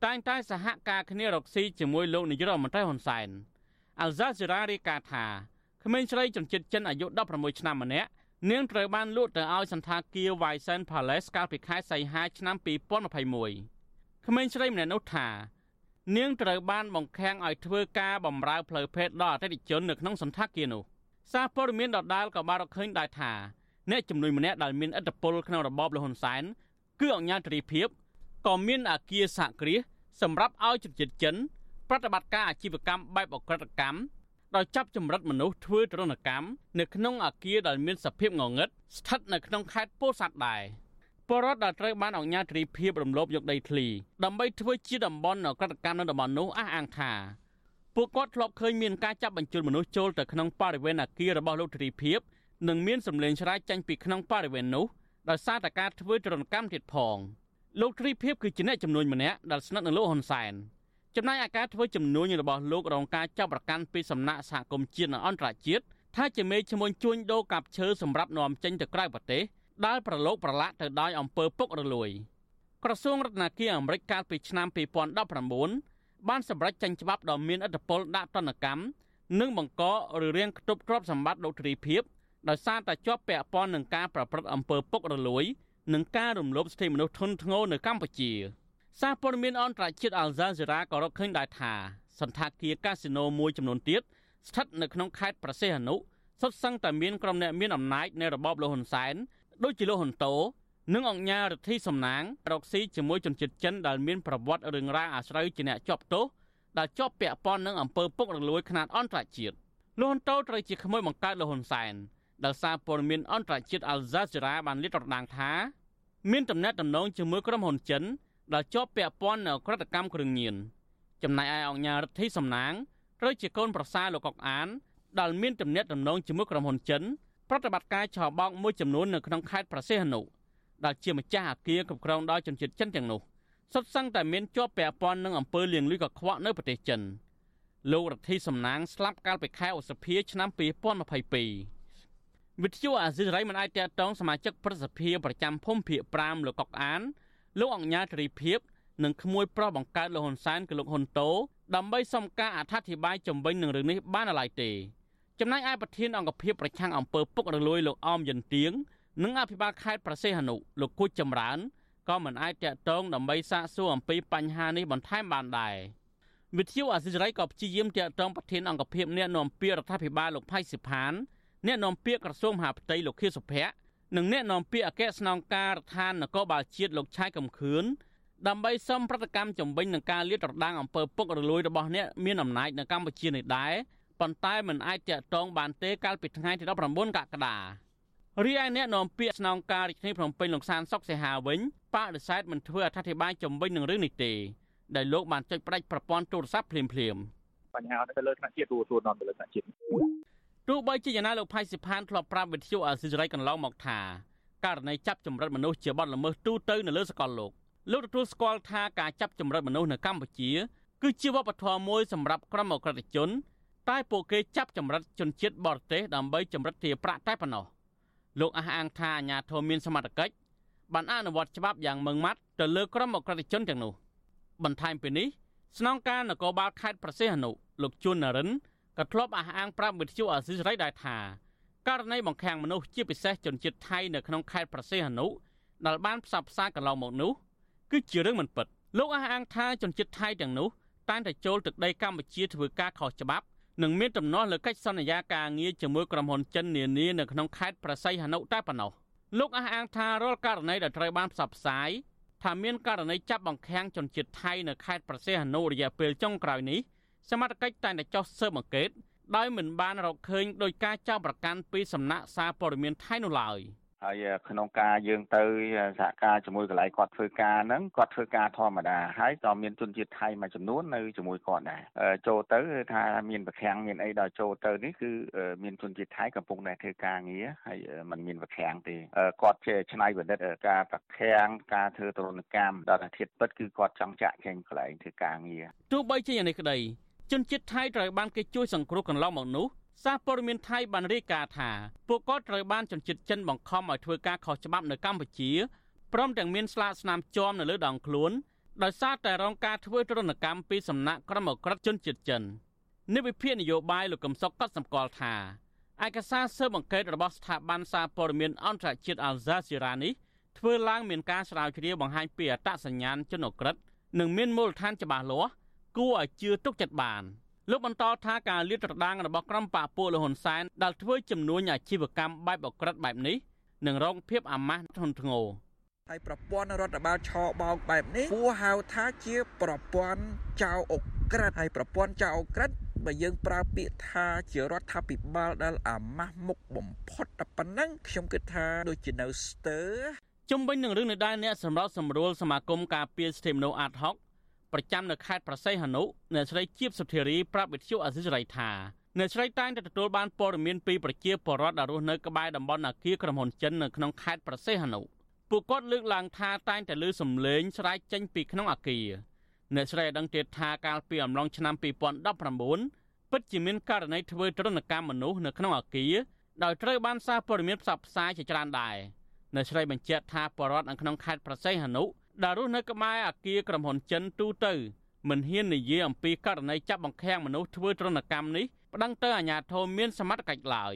តែងតែសហការគ្នារកស៊ីជាមួយលោកនាយករដ្ឋមន្ត្រីហ៊ុនសែនអាល់ហ្សាសេរ៉ារាយការណ៍ថាក្មេងស្រីជនជាតិចិនអាយុ16ឆ្នាំម្នាក់នាងត្រូវបានលក់ទៅឲ្យសន្តាគារ Wysen Palace កាលពីខែសីហាឆ្នាំ2021ក្មេងស្រីម្នាក់នោះថា នាងត្រូវបានបង្ខាំងឲ្យធ្វើការបម្រើផ្លូវភេទដល់អតិថិជននៅក្នុងសន្តាគារនោះសារព័ត៌មានដដាលក៏បានរកឃើញដែរថាអ្នកជំនួយម្នាក់ដែលមានឥទ្ធិពលក្នុងរបបលហ៊ុនសែនគឺអង្គញាត្រីភិបក៏មានអាគារសហគ្រាសសម្រាប់ឲ្យជនជាតិចិនប្រតិបត្តិការអាជីវកម្មបែបអក្រិតកម្មដោយចាប់ចម្រិតមនុស្សធ្វើទរណកម្មនៅក្នុងអាគារដែលមានសភាពងងឹតស្ថិតនៅក្នុងខេត្តពោធិ៍សាត់ដែរ ពលរដ្ឋដែលត្រូវបានអង្គការទ្រីភិបរំលោភយកដីធ្លីដើម្បីធ្វើជាតំបន់អក្រិតកម្មនៅតំបន់នោះអះអាងថាពួកគាត់ធ្លាប់ឃើញមានការចាប់បញ្ជូនមនុស្សចូលទៅក្នុងបរិវេណអាគាររបស់លោកទ្រីភិបនិងមានសម្លេងឆ្លាយចេញពីក្នុងបរិវេណនោះដោយសារតែការធ្វើទរណកម្មទៀតផងលោកទ្រីភិបគឺជាអ្នកចំនួនម្នាក់ដែលស្និទ្ធនឹងលោកហ៊ុនសែនចំណែកអាការធ្វើចំនួនរបស់លោករងការចាប់ប្រកាន់ពីសំណាក់សហគមន៍ជាតិនិងអន្តរជាតិថាជាមេឈ្មោះជួញដូរកាប់ឈើសម្រាប់នាំចេញទៅក្រៅប្រទេស ដែលប្រឡូកប្រឡាក់ទៅដោយអំពើពុករលួយ ក្រសួងរដ្ឋាភិបាលអាមេរិកកាលពីឆ្នាំ2019បានសម្រេចចេញច្បាប់ដ៏មានឥទ្ធិពលដាក់ទណ្ឌកម្មនិងបង្កឬរៀងខ្ទប់ទ្រព្យសម្បត្តិលោកទ្រីភិបដោយសារតែជាប់ពាក់ព័ន្ធនឹងការប្រព្រឹត្តអំពើពុករលួយនិងការរំលោភសិទ្ធិមនុស្សធ្ងន់ធ្ងរនៅកម្ពុជាសារព័ត៌មានអន្តរជាតិ Al Jazeera ក៏រកឃើញដែរថាសន្តាគារកាស៊ីណូមួយចំនួនទៀតស្ថិតនៅក្នុងខេត្តប្រសេះអនុសុទ្ធសឹងតែមានក្រុមអ្នកមានអំណាចនៃរបបលោកហ៊ុនសែន ដូចជាលោកហ៊ុនតូនិងអង្គញារដ្ឋីសំណាងរកស៊ីជាមួយជនជាតិចិនដែលមានប្រវត្តិរឿងរ៉ាវអាស្រូវជាអ្នកជាប់ទោសដែលជាប់ពាក់ព័ន្ធនឹងអំពើពុករលួយខ្នាតអន្តរជាតិលោកហ៊ុនតូត្រូវជាក្មួយបង្កើតលោកហ៊ុនសែនដែលសារព័ត៌មានអន្តរជាតិ Al Jazeera បានលាតត្រដាងថាមានតំណែងតំណងជាមួយក្រុមហ៊ុនចិនដែលជាប់ពាក់ព័ន្ធនៅក្រតកម្មគ្រឿងញៀនចំណែកឯអង្គញារដ្ឋីសំណាងត្រូវជាកូនប្រសារលោកកុកអានដែលមានតំណែងតំណងជាមួយក្រុមហ៊ុនចិន ប្រតិបត្តិការឆោបោកមួយចំនួននៅក្នុងខេត្តប្រសេះអនុដែលជាម្ចាស់អគារគ្រប់គ្រងដោយជនជាតិចិនទាំងនោះសុទ្ធសឹងតែមានជាប់ពាក់ព័ន្ធនឹងអំពើលាងលុយកខ្វក់នៅប្រទេសចិនលោករដ្ឋីសំណាងស្លាប់កាលពីខែឧសភាឆ្នាំ2022វិទ្យុអាស៊ីសេរីមិនអាចតតងសមាជិកប្រសិទ្ធិប្រចាំភូមិភាគ5លោកកុកអានលោកអង្ញាត្រីភិបនិងក្មួយប្រុសបង្កើតលោកហ៊ុនសែនគឺលោកហ៊ុនតូដើម្បីសុំការអធិប្បាយជំវិញនឹងរឿងនេះបានឡើយទេ ចំណែកឯប្រធានអង្គភិបប្រឆាំងអំពើពុករលួយលោកអមយិនទៀងនិងអភិបាលខេត្តប្រសេះអនុលោកគូចចម្រើនក៏មិនអាចតតងដើម្បីសាកសួរអំពីបញ្ហានេះបន្ថែមបានដែរវិទ្យុអាស៊ីសេរីក៏ព្យាយាមតតងប្រធានអង្គភិបអ្នកនាំពាក្យរដ្ឋាភិបាលលោកផៃសិផានអ្នកនាំពាក្យក្រសួងមហាផ្ទៃលោកខៀវសុភ័ក្រនិងអ្នកនាំពាក្យអគ្គស្នងការរដ្ឋាននគរបាលជាតិលោកឆៃកំខឿនដើម្បីសុំប្រតិកម្មជំវិញនឹងការលាតត្រដាងអំពើពុករលួយរបស់អ្នកមានអំណាចនៅកម្ពុជានេះដែរ ប៉ុន្តែមិនអាចតាក់ទងបានទេកាលពីថ្ងៃទី19កក្កដារីឯអ្នកនាំពាក្យស្នងការរាជធានីភ្នំពេញលោកសានសុកសេហាវិញបដិសេធមិនធ្វើអធិប្បាយជំវិញនឹងរឿងនេះទេដែលលោកបានចុចផ្ដាច់ប្រព័ន្ធទូរស័ព្ទភ្លាមៗបញ្ហាទៅលើថ្នាក់ជាតិទូទួលនាំទៅលើថ្នាក់ជាតិទោះបីជាយ៉ាងណាលោកផៃសិផានធ្លាប់ប្រាប់វិទ្យុអាស៊ីសេរីកន្លងមកថាករណីចាប់ចម្រិតមនុស្សជាបទល្មើសទូទៅនៅលើសកលលោកលោកទទួលស្គាល់ថាការចាប់ចម្រិតមនុស្សនៅកម្ពុជា គឺជាវប្បធម៌មួយសម្រាប់ក្រុមអក្រិតជន តែពួកគេចាប់ចម្រិតជនជាតិបរទេសដើម្បីចម្រិតទារប្រាក់តែប៉ុណ្ណោះលោកអះអាងថាអាញាធមមានសមត្ថកិច្ចបានអនុវត្តច្បាប់យ៉ាងម៉ឺងម៉ាត់ទៅលើក្រុមអក្រិតជនទាំងនោះបន្ថែមពីនេះស្នងការនគរបាលខេត្តប្រសេះអនុលោកជួននរិនក៏ធ្លាប់អះអាងប្រាប់វិទ្យុអាស៊ីសេរីដែរថាករណីបង្ខាំងមនុស្សជាពិសេសជនជាតិថៃនៅក្នុងខេត្តប្រសេះអនុដែលបានផ្សព្វផ្សាយកន្លងមកនោះគឺជារឿងមិនពិតលោកអះអាងថាជនជាតិថៃទាំងនោះតែងតែចូលទឹកដីកម្ពុជាធ្វើការខុសច្បាប់ និងមានទំនាស់លើកិច្ចសន្យាការងារជាមួយក្រុមហ៊ុនចិននានានៅក្នុងខេត្តប្រស័យហនុតែប៉ុណ្ណោះលោកអះអាងថារាល់ករណីដែលត្រូវបានផ្សព្វផ្សាយថាមានករណីចាប់បង្ខាំងជនជាតិថៃនៅខេត្តប្រសេះហនុរយៈពេលចុងក្រោយនេះសមត្ថកិច្ចតែងតែចោះស៊ើបអង្កេតដោយមិនបានរកឃើញដោយការចោទប្រកាន់ពីសំណាក់សារព័ត៌មានថៃនោះឡើយ។ ហើយក្នុងការយើងទៅសហការជាមួយកន្លែងគាត់ធ្វើការហ្នឹងគាត់ធ្វើការធម្មតាហើយក៏មានជនជាតិថៃមួយចំនួននៅជាមួយគាត់ដែរចូលទៅថាមានប្រខាំងមានអីដល់ចូលទៅនេះគឺមានជនជាតិថៃកំពុងតែធ្វើការងារហើយมันមានប្រខាំងទេគាត់ជាឆ្នៃប្រឌិតការប្រខាំងការធ្វើទរណកម្មដល់អាធិបពិតគឺគាត់ចង់ចាក់ចេញកន្លែងធ្វើការងារទោះបីជាយ៉ាងនេះក្តីជនជាតិថៃត្រូវបានគេជួយសង្គ្រោះកន្លងមកនោះ សារព័ត៌មានថៃបានរាយការណ៍ថាពួកគាត់ត្រូវបានជនជាតិចិនបង្ខំឲ្យធ្វើការខុសច្បាប់នៅកម្ពុជាព្រមទាំងមានស្លាកស្នាមជាប់នៅលើដងខ្លួនដោយសារតែរងការធ្វើទរណកម្មពីសំណាក់ក្រុមអក្រិតជនជាតិចិននិវិភាគនយោបាយលោកកឹមសុខក៏សម្គាល់ថាឯកសារស៊ើបអង្កេតរបស់ស្ថាប័នសារព័ត៌មានអន្តរជាតិ Al Jazeera នេះធ្វើឡើងមានការស្រាវជ្រាវបង្ហាញពីអត្តសញ្ញាណជនអក្រិតនិងមានមូលដ្ឋានច្បាស់លាស់គួរឲ្យជឿទុកចិត្តបាន លោកបន្តថាការលាតត្រដាងរបស់ក្រុមបកពួកលហ៊ុនសែនដែលធ្វើចំនួនអាជីវកម្មបែបអក្រិតបែបនេះនឹងរងភាពអាម៉ាស់ធ្ងន់ធ្ងរហើយប្រព័ន្ធរដ្ឋបាលឆបោកបែបនេះគួរហៅថាជាប្រព័ន្ធចៅអក្រិតហើយប្រព័ន្ធចៅអក្រិតបើយើងប្រើពាក្យថាជារដ្ឋាភិបាលដែលអាម៉ាស់មុខបំផុតតែប៉ុណ្ណឹងខ្ញុំគិតថាដូចជានៅស្ទើជុំវិញនឹងរឿងនេះដែរអ្នកសម្របសម្រួលសមាគមការពារសិទ្ធិមនុស្សអាត់ហុក ប្រចាំនៅខេត្តប្រស័យហនុអ្នកស្រីជាបសុធារីប្រាប់វិទ្យុអសិរ័យថាអ្នកស្រីតែងតែទទួលបានព័ត៌មានពីប្រជាពលរដ្ឋដែលរស់នៅក្បែរតំបន់អាគារក្រុមហ៊ុនចិននៅក្នុងខេត្តប្រស័យហនុពួកគាត់លើកឡើងថាតែងតែឮសំឡេងស្រែកចេញពីក្នុងអាគារអ្នកស្រីឲ្យដឹងទៀតថាកាលពីអំឡុងឆ្នាំ2019ពិតជាមានករណីធ្វើទរណកម្មមនុស្សនៅក្នុងអាគារដោយត្រូវបានសារព័ត៌មានផ្សព្វផ្សាយជាច្រើនដែរអ្នកស្រីបញ្ជាក់ថាបរដ្ឋនៅក្នុងខេត្តប្រស័យហនុ ដែលរស់នៅក្បែរអាគារក្រុមហ៊ុនចិនទូទៅមិនហ៊ាននិយាយអំពីករណីចាប់បង្ខាំងមនុស្សធ្វើទរណកម្មនេះប្តឹងទៅអាជ្ញាធរមានសមត្ថកិច្ចឡើយ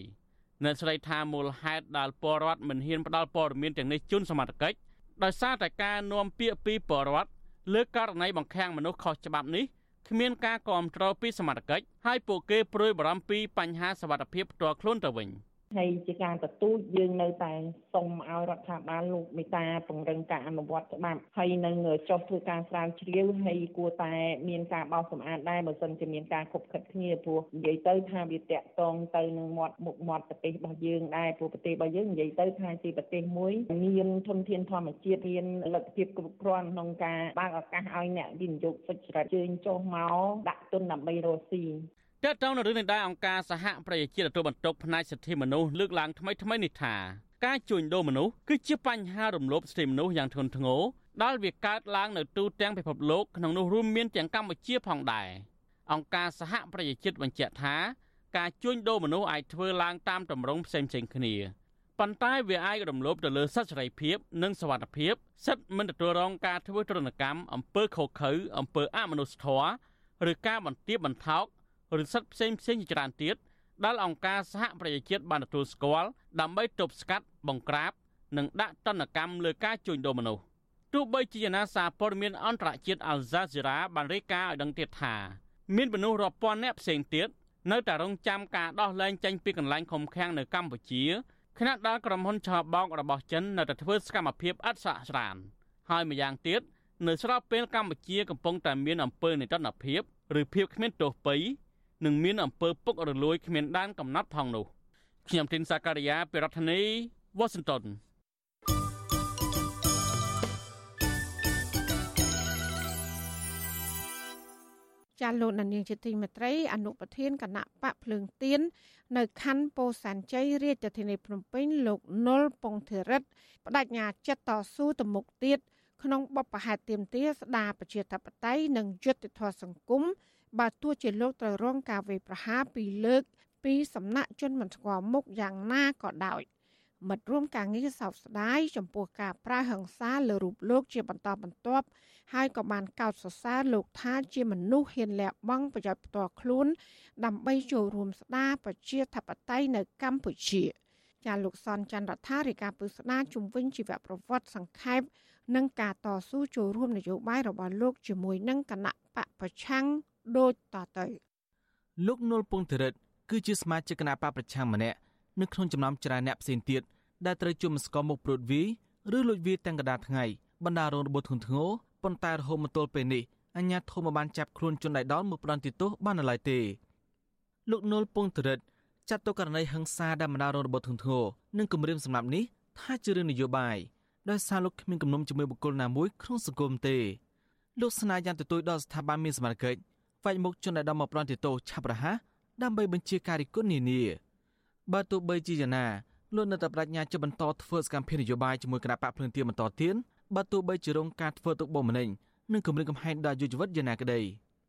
អ្នកស្រីថាមូលហេតុដែលពលរដ្ឋមិនហ៊ានផ្ដល់ព័ត៌មានទាំងនេះជូនសមត្ថកិច្ចដោយសារតែការនាំពាក្យពីពលរដ្ឋលើករណីបង្ខាំងមនុស្សខុសច្បាប់នេះគ្មានការគ្រប់គ្រងពីសមត្ថកិច្ចហើយពួកគេព្រួយបារម្ភពីបញ្ហាសវត្ថិភាពផ្ទាល់ខ្លួនទៅវិញ។ ហើយជាការទទូចយើងនៅតែសុំឲ្យរដ្ឋាភិបាលលោកមេតាពង្រឹងការអនុវត្តច្បាប់ហើយនឹងចុះធ្វើការស្រាវជ្រាវហើយគួរតែមានការបោសសម្អាតដែរបើសិនជាមានការខុបខិតគ្នាព្រោះនិយាយទៅថាវាតាក់ទងទៅនឹងមាត់មុខមាត់ប្រទេសរបស់យើងដែរព្រោះប្រទេសរបស់យើងនិយាយទៅថាជាប្រទេសមួយមានធនធានធម្មជាតិមានលទ្ធភាពគ្រប់គ្រាន់ក្នុងការបើកឱកាសឲ្យអ្នកវិនិយោគសុចរិតជើញចុះមកដាក់ទុនដើម្បីរកស៊ី តើតើនៅរឿងនេះដែរអង្គការសហប្រជាជាតិទទួលបន្ទុកផ្នែកសិទ្ធិមនុស្សលើកឡើងថ្មីថ្មីនេះថាការជួញដូរមនុស្សគឺជាបញ្ហារំលោភសិទ្ធិមនុស្សយ៉ាងធ្ងន់ធ្ងរដែលវាកើតឡើងនៅទូទាំងពិភពលោកក្នុងនោះរួមមានទាំងកម្ពុជាផងដែរអង្គការសហប្រជាជាតិបញ្ជាក់ថាការជួញដូរមនុស្សអាចធ្វើឡើងតាមទម្រង់ផ្សេងៗគ្នាប៉ុន្តែវាអាចរំលោភទៅលើសិទ្ធិសេរីភាព និងសវត្ថិភាពសិទ្ធិមិនទទួលរងការធ្វើទរណកម្មអំពើខុសខើអំពើអមនុស្សធម៌ឬការបន្ទាបបន្ថោក ឬសិទ្ធិផ្សេងផ្សេងជាច្រើនទៀតដែលអង្គការសហប្រជាជាតិបានទទួលស្គាល់ដើម្បីទប់ស្កាត់បង្ក្រាប និងដាក់ទណ្ឌកម្មលើការជួញដូរមនុស្សទោះបីជាណាសារព័ត៌មានអន្តរជាតិ Al Jazeera បានរាយការណ៍ឲ្យដឹងទៀតថាមានមនុស្សរាប់ពាន់នាក់ផ្សេងទៀតនៅតែរងចាំការដោះលែងចេញពីកន្លែងឃុំឃាំងនៅកម្ពុជាខណៈដែលក្រុមហ៊ុនឆបោករបស់ចិននៅតែធ្វើសកម្មភាពអត់ស្រាកស្រានហើយម្យ៉ាងទៀតនៅស្របពេលកម្ពុជាកំពុងតែមានអំពើនេតិនភាពឬភាពគ្មានទោសពៃ និងមានអំពើពុករលួយគ្មានដែនកំណត់ផងនោះខ្ញុំទីនសាការីយ៉ាពីរដ្ឋធានី Washington ចាលោកនាងជាទីមេត្រីអនុប្រធានគណៈបកភ្លើងទៀននៅខណ្ឌពោធិ៍សែនជ័យរាជធានីភ្នំពេញលោកនុលពងធិរិទ្ធបដិញ្ញាចិត្តតស៊ូទៅមុខទៀតក្នុងបបផហេតទៀមទាស្ដារប្រជាធិបតេយ្យនិងយុត្តិធម៌សង្គម បើទោះជាលោកត្រូវរងការវាយប្រហារពីលើក ពីសំណាក់ជនមិនស្គាល់មុខយ៉ាងណាក៏ដោយមិត្តរួមការងារសោកស្ដាយចំពោះការប្រើហិង្សាលើរូបលោកជាបន្តបន្ទាប់ហើយក៏បានកោតសរសើរលោកថាជាមនុស្សហ៊ានលះបង់ប្រយោជន៍ផ្ទាល់ខ្លួន ដើម្បីចូលរួមស្ដារប្រជាធិបតេយ្យនៅកម្ពុជាចាលោកសនច័ន្ទរដ្ឋារិកាពុស្ដាជំវិញជីវប្រវត្តិសង្ខេបនិងការតស៊ូចូលរួមនយោបាយរបស់លោកជាមួយនឹងគណៈបកប្រឆាំង ដូចតទៅលោកនុលពងធរិតគឺជាសមាជិកគណៈបកប្រឆាំងម្នាក់នៅក្នុងចំណោមច្រើនអ្នកផ្សេងទៀតដែលត្រូវជុំស្គមមុខព្រួតវីឬលួចវាទាំងកដាថ្ងៃបណ្ដារងរបួសធ្ងន់ធ្ងរប៉ុន្តែរហូតមកទល់ពេលនេះអញ្ញាធមបានចាប់ខ្លួនជនដៃដល់មកផ្ដន់ទោសបាននៅឡើយទេលោកនុលពងធរិតចាត់ទុកករណីហិង្សាដែលបណ្ដារងរបួសធ្ងន់ធ្ងរនិងគម្រាមសម្រាប់នេះថាជារឿងនយោបាយដោយសារលោកគ្មានគំនុំជាមួយបុគ្គលណាមួយក្នុងសង្គមទេលោកស្នើយ៉ាងទទូចដល់ស្ថាប័នមានសមត្ថកិច្ច វាយមុខជនដែលដំមកប្រន់ទោសឆាប់រហ័សដើម្បីបញ្ជាការរិះគន់នានាបើទោះបីជាយ៉ាងណាលោកនៅតែបដិញ្ញាจะបន្តធ្វើសកម្មភាពនយោបាយជាមួយគណៈបកភ្លឹងទៀនបន្តទៀតបើទោះបីជារងការធ្វើទុកបុកម្នេញនិងគម្រាមកំហែងដល់យុវជនយ៉ាងណាក្តី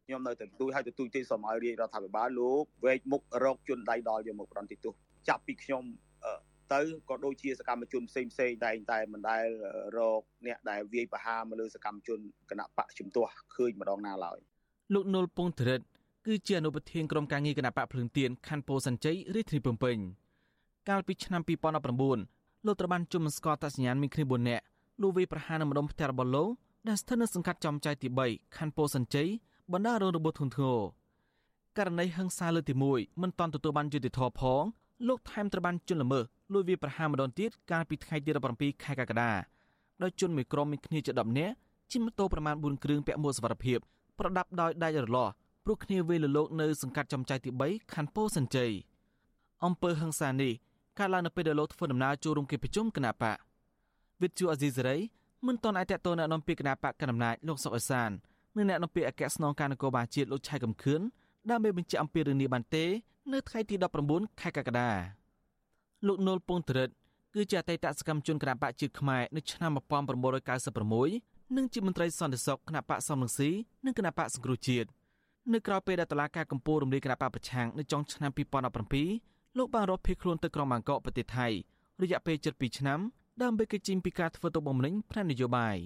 ខ្ញុំនៅតែទូចឲ្យទៅទូចទេសូមឲ្យរាជរដ្ឋាភិបាលលោកវែកមុខរកជនដៃដល់យកមកប្រន្តិទោសចាប់ពីខ្ញុំទៅក៏ដូចជាសកម្មជនផ្សេងផ្សេងតែងតែមិនដែលរកអ្នកដែលវាយប្រហារមកលើសកម្មជនគណៈបកជំទាស់ឃើញម្ដងណាឡើយ លោកនុលពងធរិតគឺជាអនុប្រធានក្រុមការងារគណៈបកភ្លឹងទៀនខណ្ឌពោធិ៍សែនជ័យរាជធានីភ្នំពេញកាលពីឆ្នាំ2019លោកត្រូវបានជុំស្គាល់តសញ្ញាណមានគ្នា4នាក់លោកវាយប្រហារនៅម្ដុំផ្ទះរបស់លោកដែលស្ថិតនៅសង្កាត់ចំចៅទី3ខណ្ឌពោធិ៍សែនជ័យបណ្ដារងរបួសធ្ងន់ធ្ងរករណីហិង្សាលើកទី1មិនតាន់ទទួលបានយុត្តិធម៌ផងលោកថែមត្រូវបានជន់ល្មើសលួចវាប្រហារម្ដងទៀតកាលពីថ្ងៃទី17ខែកក្កដាដោយជនមួយក្រុមមានគ្នាជា10នាក់ជិះម៉ូតូប្រមាណ4គ្រឿងពាក់មួកសុវត្ថិភាព ប្រដាប់ដោយដាច់រលាស់ព្រោះគ្នាវេលលោកនៅសង្កាត់ចំចៃទី3ខណ្ឌពោធិ៍សិនជ័យអំពើហឹង្សានេះកើតឡើងនៅពេលដែលលោកធ្វើដំណើរចូលរួមកិច្ចប្រជុំគណៈបកវិទ្យុអេស៊ីសេរីមិនទាន់អាចតតនៅនាំពាក្យគណៈបកកណ្ដាលអំណាចលោកសុកអេសាននិងអ្នកនាំពាក្យអគ្គស្នងការនគរបាលជាតិលោកឆៃកំខឿនដើម្បីបញ្ជាក់អំពីរឿងនេះបានទេនៅថ្ងៃទី19ខែកក្កដាលោកនុលពងត្រិតគឺជាអតីតសកម្មជនគណបកជាតិខ្មែរនៅឆ្នាំ1996 និងជាមន្ត្រីសន្តិសុខគណបកសំរងស៊ីនិងគណបកសង្គ្រោះជាតិនៅក្រៅពេលដែលតឡាការកម្ពុជារំលាយគណបកប្រឆាំងនៅចុងឆ្នាំ2017លោកបានរត់ភៀសខ្លួនទៅក្រុងបាងកកប្រទេសថៃរយៈពេល7ឆ្នាំដើម្បីកិច្ចជិញពីការធ្វើទុកបុកម្នេញផ្នែកនយោបាយ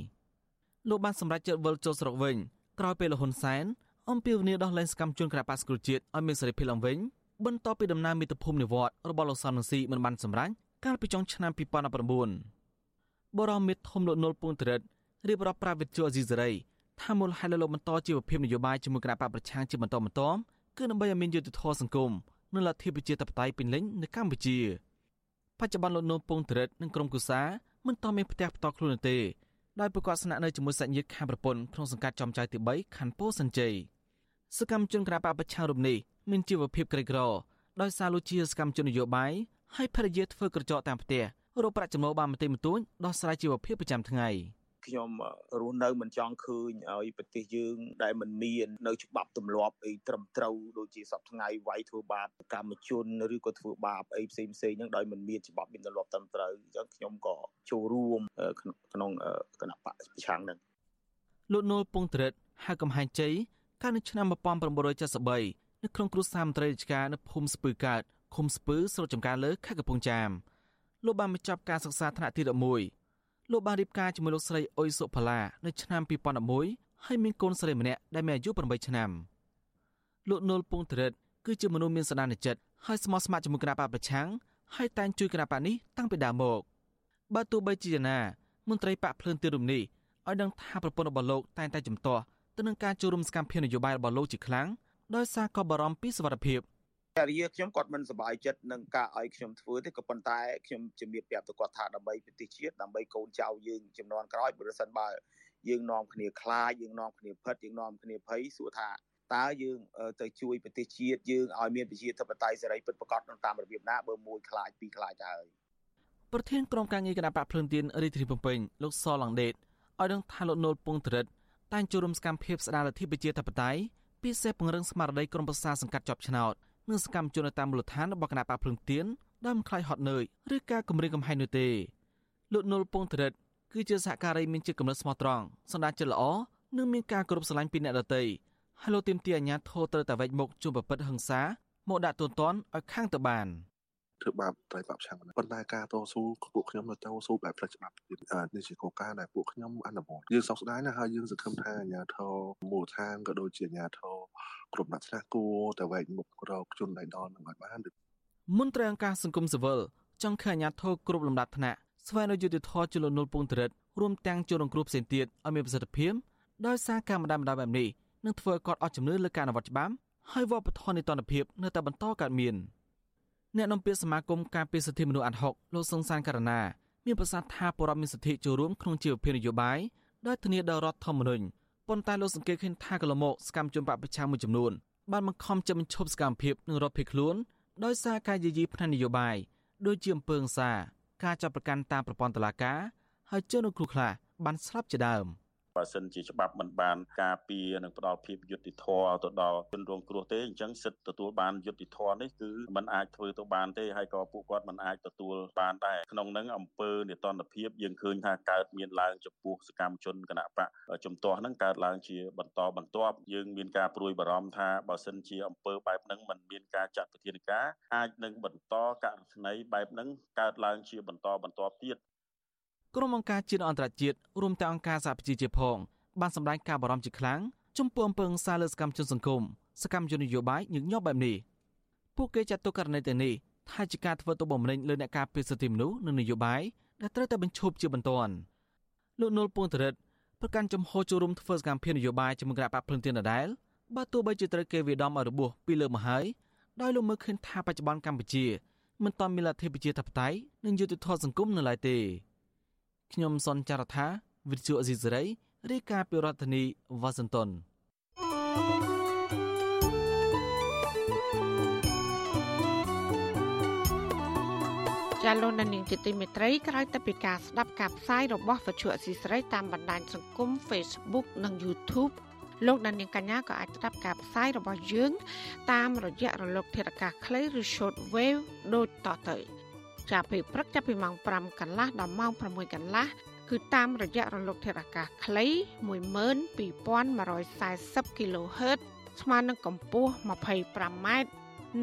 លោកបានសម្រេចចិត្តវិលចូលស្រុកវិញក្រោយពេលលហ៊ុនសែនអំពាវនាវដោះលែងសកម្មជនគណបកសង្គ្រោះជាតិឲ្យមានសេរីភាពឡើងវិញបន្ទាប់ពីដំណើរមាតុភូមិនិវត្តរបស់លោកសំរងស៊ីមិនបានសម្រេចកាលពីចុងឆ្នាំ2019បរមមិត្តធំលោកនុលពងតរិត រៀបរាប់ប្រាវិទ្យាអេស៊ីសេរីថាមូលហេតុលើលោកបន្តជីវភាពនយោបាយជាមួយគណៈបកប្រឆាំងជាបន្តបន្ទាប់គឺដើម្បីឲ្យមានយុត្តិធម៌សង្គមនិងលទ្ធិប្រជាធិបតេយ្យពេញលេញនៅកម្ពុជាបច្ចុប្បន្នលោកនុលពងតរិតនិងក្រុមគូសាមិនតមានផ្ទះផ្ទាល់ខ្លួនទេដោយប្រកាសស្នាក់នៅជាមួយសាច់ញាតិខាងប្រពន្ធក្នុងសង្កាត់ចំចៅទី3ខណ្ឌពោធិ៍សិនជ័យសកម្មជនគណបកប្រឆាំងរូបនេះមានជីវភាពក្រីក្រដោយសារលោកជាសកម្មជននយោបាយហើយភរិយាធ្វើក្រចកតាមផ្ទះរកប្រាក់ចំណូលបានបន្តិចបន្តួចដោះស្រាយជីវភាពប្រចាំថ្ងៃ ខ្ញុំរស់នៅមិនចង់ឃើញឲ្យប្រទេសយើងដែលមិនមាននៅច្បាប់ទម្លាប់អីត្រឹមត្រូវដូចជាសពថ្ងៃវាយធ្វើបាបកម្មជនឬក៏ធ្វើបាបអីផ្សេងផ្សេងហ្នឹងដោយមិនមានច្បាប់មានទម្លាប់ត្រឹមត្រូវអញ្ចឹងខ្ញុំក៏ចូលរួមក្នុងគណៈបកប្រឆាំងហ្នឹងលោកនុលពងត្រិតហៅកំហែងជ័យកាលនៅឆ្នាំ1973នៅក្នុងគ្រួសារមន្ត្រីរាជការនៅភូមិស្ពឺកើតឃុំស្ពឺស្រុកចំការលើខេត្តកំពង់ចាមលោកបានបញ្ចប់ការសិក្សាថ្នាក់ទី11 លោកបានរៀបការជាមួយលោកស្រីអ៊ុយសុផាឡានៅឆ្នាំ2011ហើយមានកូនស្រីម្នាក់ដែលមានអាយុ8ឆ្នាំលោកនុលពងត្រិតគឺជាមនុស្សមានសន្តានចិត្តហើយស្មោះស្ម័គ្រជាមួយគណៈបកប្រឆាំងហើយតែងជួយគណៈបកនេះតាំងពីដើមមកបើទោះបីជាណាមន្ត្រីបកភ្លើនទីរំនេះឲ្យដឹងថាប្រពន្ធរបស់លោកតែងតែជំទាស់ទៅនឹងការចូលរួមសកម្មភាពនយោបាយរបស់លោកជាខ្លាំងដោយសារក៏បារម្ភពីសុវត្ថិភាព អារិយាខ្ញុំគាត់មិនសប្បាយចិត្តនឹងការឲ្យខ្ញុំធ្វើទេក៏ប៉ុន្តែខ្ញុំជំរាបប្រាប់ទៅគាត់ថាដើម្បីប្រទេសជាតិដើម្បីកូនចៅយើងចំនួនក្រោយបើមិនបើយើងនាំគ្នាខ្លាចយើងនាំគ្នាផិតយើងនាំគ្នាភ័យសួរថាតើយើងទៅជួយប្រទេសជាតិយើងឲ្យមានប្រជាធិបតេយ្យសេរីពិតប្រាកដតាមរបៀបណាបើមួយខ្លាចពីរខ្លាចទៅហើយប្រធានក្រុមការងារគណៈបកភ្លើងទៀនរាជធានីភ្នំពេញលោកសឡងដេតឲ្យដឹងថាលោកនុលពងត្រិតតែងចូលរួមសកម្មភាពស្ដារលទ្ធិប្រជាធិបតេយ្យពិសេសពង្រឹងស្មារតីក្រុមប្រឹក្សាសង្កាត់ជាប់ឆ្នោត និងសកម្មជននៅតាមមូលដ្ឋានរបស់គណៈបកភ្លឹងទៀនដើមខ្លាយហត់នឿយឬការគម្រាមកំហែងនោះទេលោកនុលពងត្រិតគឺជាសហការីមានចិត្តកំណត់ស្មោះត្រង់សម្ដេចចិត្តល្អនិងមានការគោរពស្រឡាញ់ពីអ្នកដទៃហើយលោកទីមទីអាញាធរត្រូវតែវែកមុខជួបប្រព្រឹត្តហិង្សាមកដាក់ទោសទណ្ឌឲ្យខាងទៅបាន ធ្វើបាបត្រីបាបឆាំងប៉ុន្តែការតស៊ូពួកខ្ញុំនៅតស៊ូបែបផ្លូវច្បាប់នេះជាកលការដែលពួកខ្ញុំអនុវត្តយើងសោកស្ដាយណាស់ហើយយើងសង្ឃឹមថាអាជ្ញាធរមូលដ្ឋានក៏ដូចជាអាជ្ញាធរគ្រប់អ្នកឆ្នះគួរតែវែកមុខរកជនដៃដល់នឹងឲ្យបានមន្ត្រីអង្គការសង្គមស៊ីវិលចង់ឃើញអាជ្ញាធរគ្រប់លំដាប់ថ្នាក់ស្វែងរកយុត្តិធម៌ជលនុលពងត្រិតរួមទាំងជនរងគ្រោះផ្សេងទៀតឲ្យមានប្រសិទ្ធភាពដោយសារការម្ដាយម្ដាយបែបនេះនឹងធ្វើឲ្យគាត់អស់ជំនឿលើការអនុវត្តច្បាប់ហើយវប្បធម៌នៃតនភាពនៅតែបន្តកើតមាន។ អ្នកនាំពាក្យសមាគមការពារសិទ្ធិមនុស្សអាត់ហុកលោកសង្សានករណាមានប្រសាសន៍ថាពលរដ្ឋមានសិទ្ធិចូលរួមក្នុងជីវភាពនយោបាយដោយធានាដោយរដ្ឋធម្មនុញ្ញប៉ុន្តែលោកសង្កេតឃើញថាកន្លងមកសកម្មជនបពប្រឆាំងមួយចំនួនបានបង្ខំចិត្តបញ្ឈប់សកម្មភាពនិងរត់ភៀសខ្លួនដោយសារការយាយីផ្នែកនយោបាយដូចជាអំពើហិង្សាការចាប់ប្រកាន់តាមប្រព័ន្ធតុលាការហើយជនរងគ្រោះខ្លះបានស្លាប់ជាដើម បើសិនជាច្បាប់មិនបានការពារនិងផ្ដល់ភាពយុត្តិធម៌ទៅដល់ជនរងគ្រោះទេអញ្ចឹងសិទ្ធិទទួលបានយុត្តិធម៌នេះគឺมันអាចធ្វើទៅបានទេហើយក៏ពួកគាត់មិនអាចទទួលបានដែរក្នុងនឹងអំពើនេតនភាពយើងឃើញថាកើតមានឡើងចំពោះសកម្មជនគណៈបកជំទាស់ហ្នឹងកើតឡើងជាបន្តបន្ទាប់យើងមានការព្រួយបារម្ភថាបើសិនជាអំពើបែបហ្នឹងมันមានការចាត់វិធានការអាចនឹងបន្តករណីបែបហ្នឹងកើតឡើងជាបន្តបន្ទាប់ទៀត ក្រុមអង្គការជាតិអន្តរជាតិរួមទាំងអង្គការសហប្រជាជាតិផងបានសម្ដែងការបារម្ភជាខ្លាំងចំពោះអំពើហិង្សាលើសកម្មជនសង្គមសកម្មជននយោបាយញឹកញាប់បែបនេះពួកគេចាត់ទុកករណីទាំងនេះថាជាការធ្វើទុកបុកម្នេញលើអ្នកការពារសិទ្ធិមនុស្សនិងនយោបាយដែលត្រូវតែបញ្ឈប់ជាបន្ទាន់លោកនុលពងតរិទ្ធប្រកាន់ចំហចូលរួមធ្វើសកម្មភាពនយោបាយជាមួយគណៈបកភ្លឹងទៀនដដែលបើទោះបីជាត្រូវគេវាដំឲ្យរបួសពីលើមកហើយដោយលោកមើលឃើញថាបច្ចុប្បន្នកម្ពុជាមិនទាន់មានលទ្ធិប្រជាធិបតេយ្យនិងយុត្តិធម៌សង្គមនៅឡើយទេ ខ្ញុំសនចាររថាវិទ្យុអេស៊ីសេរីរាយការណ៍ពីរដ្ឋធានីវ៉ាស៊ីនតោនចាលោកនាងជាទីមេត្រីក្រោយទៅពីការស្ដាប់ការផ្សាយរបស់វិទ្យុអស៊ីសេរីតាមបណ្ដាញសង្គម Facebook និង YouTube លោកនាងកញ្ញាក៏អាចស្ដាប់ការផ្សាយរបស់យើង តាមរយៈរលកធាតុអាកាសខ្លីឬ Short Wave ដូចតទៅ ចាប់ពីព្រឹកចាប់ពីម៉ោង5កន្លះដល់ម៉ោង6កន្លះគឺតាមរយៈរលកធាតុអាកាសខ្លី12140 kHz ស្មើនឹងកម្ពស់ 25m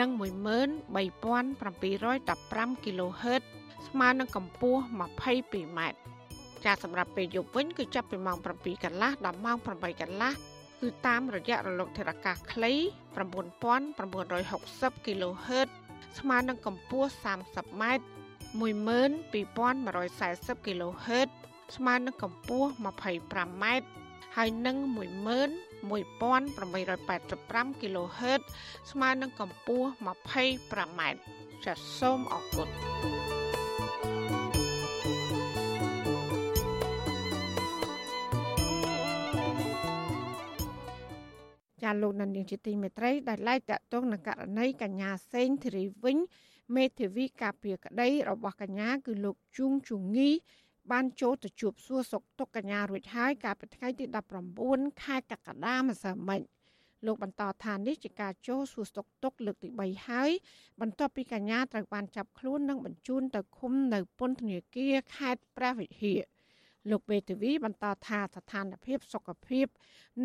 និង13715 kHz ស្មើនឹងកម្ពស់ 22m ចាសម្រាប់ពេលយប់វិញគឺចាប់ពីម៉ោង7កន្លះដល់ម៉ោង8កន្លះគឺតាមរយៈរលកធាតុអាកាសខ្លី9960 kHz ស្មើនឹងកម្ពស់ 30m 12140 kHz ស្មើនឹងកម្ពស់ 25m ហើយនឹង11885 kHz ស្មើនឹងកម្ពស់ 25m ចាសសូមអរគុណ ចាលោកនានីជាទីមេត្រីដែលឡាយតាក់ទងនឹងករណីកញ្ញាសេងធីរីវិញមេធាវីការពារក្តីរបស់កញ្ញាគឺលោកជួងជងីបានចូលទៅជួបសួរសុខទុក្ខកញ្ញារួចហើយកាលពីថ្ងៃទី19ខែកក្កដាម្សិលមិញលោកបន្តថានេះជាការចូលសួរសុខទុក្ខលើកទី3ហើយបន្ទាប់ពីកញ្ញាត្រូវបានចាប់ខ្លួននិងបញ្ជូនទៅឃុំនៅពន្ធនាគារខេត្តព្រះវិហារ លោកវេទវីបន្តថាស្ថានភាពសុខភាព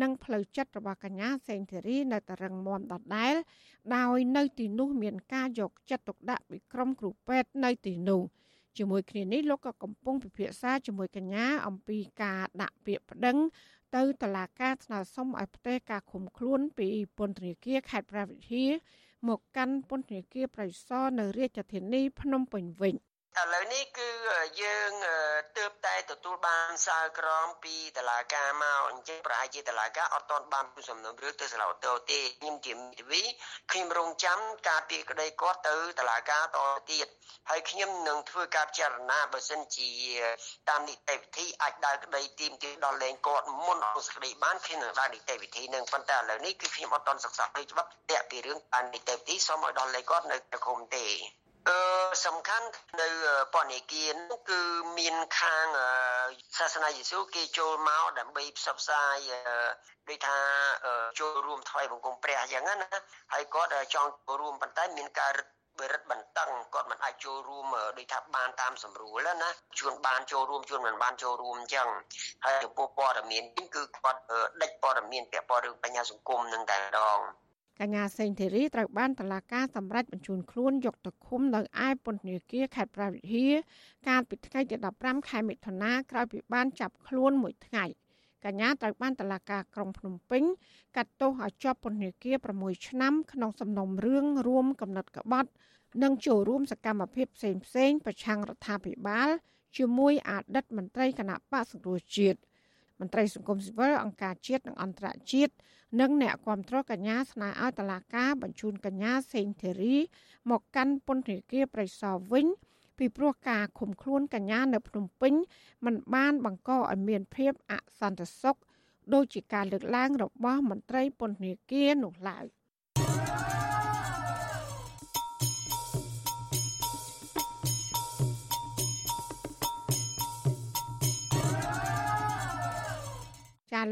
និងផ្លូវចិត្តរបស់កញ្ញាសេងធីរីនៅតែរឹងមាំដដែលដោយនៅទីនោះមានការយកចិត្តទុកដាក់ពីក្រុមគ្រូពេទ្យនៅទីនោះជាមួយគ្នានេះលោកក៏កំពុងពិភាក្សាជាមួយកញ្ញាអំពីការដាក់ពាក្យប្តឹង ទៅតុលាការស្នើសុំឲ្យផ្ទេរការឃុំខ្លួនពីពន្ធនាគារខេត្តព្រះវិហារមកកាន់ពន្ធនាគារប្រៃសណនៅរាជធានីភ្នំពេញវិញ ឥឡូវនេះគឺយើងទើបតែទទួលបានសារក្រមពីតឡាការមកអញ្ចឹងប្រហែលជាតឡាការអត់ទាន់បានពុសំណុំរឿងទៅសាលាឧទ្ធរទេខ្ញុំជាមេធាវីខ្ញុំរងចាំការពីក្តីគាត់ទៅតឡាការតទៀតហើយខ្ញុំនឹងធ្វើការពិចារណាបើសិនជាតាមនីតិវិធីអាចដើរក្តីទីមទីដល់លែងគាត់មុនអង្គសក្តីបានខ្ញុំនឹងដើរនីតិវិធីនឹងប៉ុន្តែឥឡូវនេះគឺខ្ញុំអត់ទាន់សិក្សាពីច្បាប់តាក់ពីរឿងតាមនីតិវិធីសូមឲ្យដល់លែងគាត់នៅក្នុងឃុំទេ អឺសំខាន់នៅពន្ធនាគារនោះគឺមានខាងសាសនាយេស៊ូគេចូលមកដើម្បីផ្សព្វផ្សាយដូចថាចូលរួមថ្វាយបង្គំព្រះអញ្ចឹងណាហើយគាត់ចង់ចូលរួមប៉ុន្តែមានការរឹតបរិទ្ធបន្តឹងគាត់មិនអាចចូលរួមដូចថាបានតាមសម្រួលណាជួនបានចូលរួមជួនមិនបានចូលរួមអញ្ចឹងហើយចំពោះព័ត៌មានវិញគឺគាត់ដេចព័ត៌មានពាក់ព័ន្ធរឿងបញ្ហាសង្គមនឹងតែម្ដង កញ្ញាសេងធីរីត្រូវបានតឡាការសម្រេចបញ្ជូនខ្លួនយកទៅឃុំនៅឯពន្ធនាគារខេត្តព្រះវិហារកាលពីថ្ងៃទី15ខែមិថុនាក្រោយពីបានចាប់ខ្លួនមួយថ្ងៃកញ្ញាត្រូវបានតឡាការក្រុងភ្នំពេញកាត់ទោសឲ្យជាប់ពន្ធនាគារ6ឆ្នាំក្នុងសំណុំរឿងរួមកំណត់ក្បត់ និងចូលរួមសកម្មភាពផ្សេងផ្សេងប្រឆាំងរដ្ឋាភិបាលជាមួយអតីតមន្ត្រីគណៈបកសង្គ្រោះជាតិមន្ត្រីសង្គមស៊ីវិលអង្គការជាតិនិងអន្តរជាតិនិងអ្នកគ្រប់គ្រងកញ្ញាស្នើឲ្យតឡាការបញ្ជូនកញ្ញាសេងធីរី មកកាន់ពន្ធនាគារប្រៃសណវិញពីព្រោះការឃុំខ្លួនកញ្ញានៅភ្នំពេញมันបានបង្កឲ្យមានភាពអសន្តិសុខដោយជាការលើកឡើងរបស់មន្ត្រីពន្ធនាគារនោះឡើយ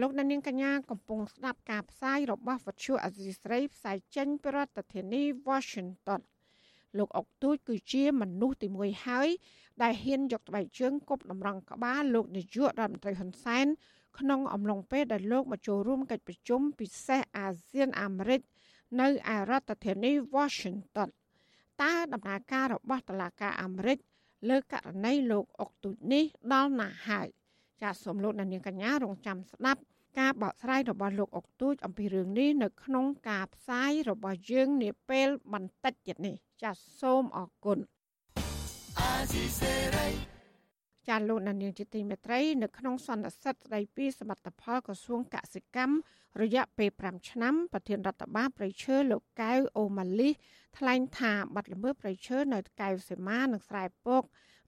កអ្នកនាងកញ្ញាកំពុងស្ដាប់ការផ្សាយរបស់វិទ្យុអេស៊ីស្រីផ្សាយចេញពីរដ្ឋធានី Washington លោកអុកទូចគឺជាមនុស្សទីមួយហើយ ដែលហ៊ានយកស្បែកជើងគប់តម្រង់ក្បាលលោកនាយករដ្ឋមន្ត្រីហ៊ុនសែនក្នុងអំឡុងពេលដែលលោកមកចូលរួមកិច្ចប្រជុំពិសេសអាស៊ានអាមេរិកនៅឯរដ្ឋធានី Washington តើដំណើរការរបស់តុលាការអាមេរិកលើករណីលោកអុកទូចនេះដល់ណាហើយ ចាសសូមលោកអ្នកនាងកញ្ញារងចាំស្ដាប់ការបកស្រាយរបស់លោកអុកទូចអំពីរឿងនេះនៅក្នុងការផ្សាយរបស់យើងនាពេលបន្តិចទៀតនេះចាសសូមអរគុណចាលោកនានីជាទីមេត្រីនៅក្នុងសន្និសីទស្ដីពីសមិទ្ធផលក្រសួងកសិកម្មរយៈពេល5ឆ្នាំប្រធានរដ្ឋបាលប្រៃឈើលោកកៅអូម៉ាលីសថ្លែងថាបាត់ល្មើសប្រៃឈើនៅកៅសេមានិងស្រែពក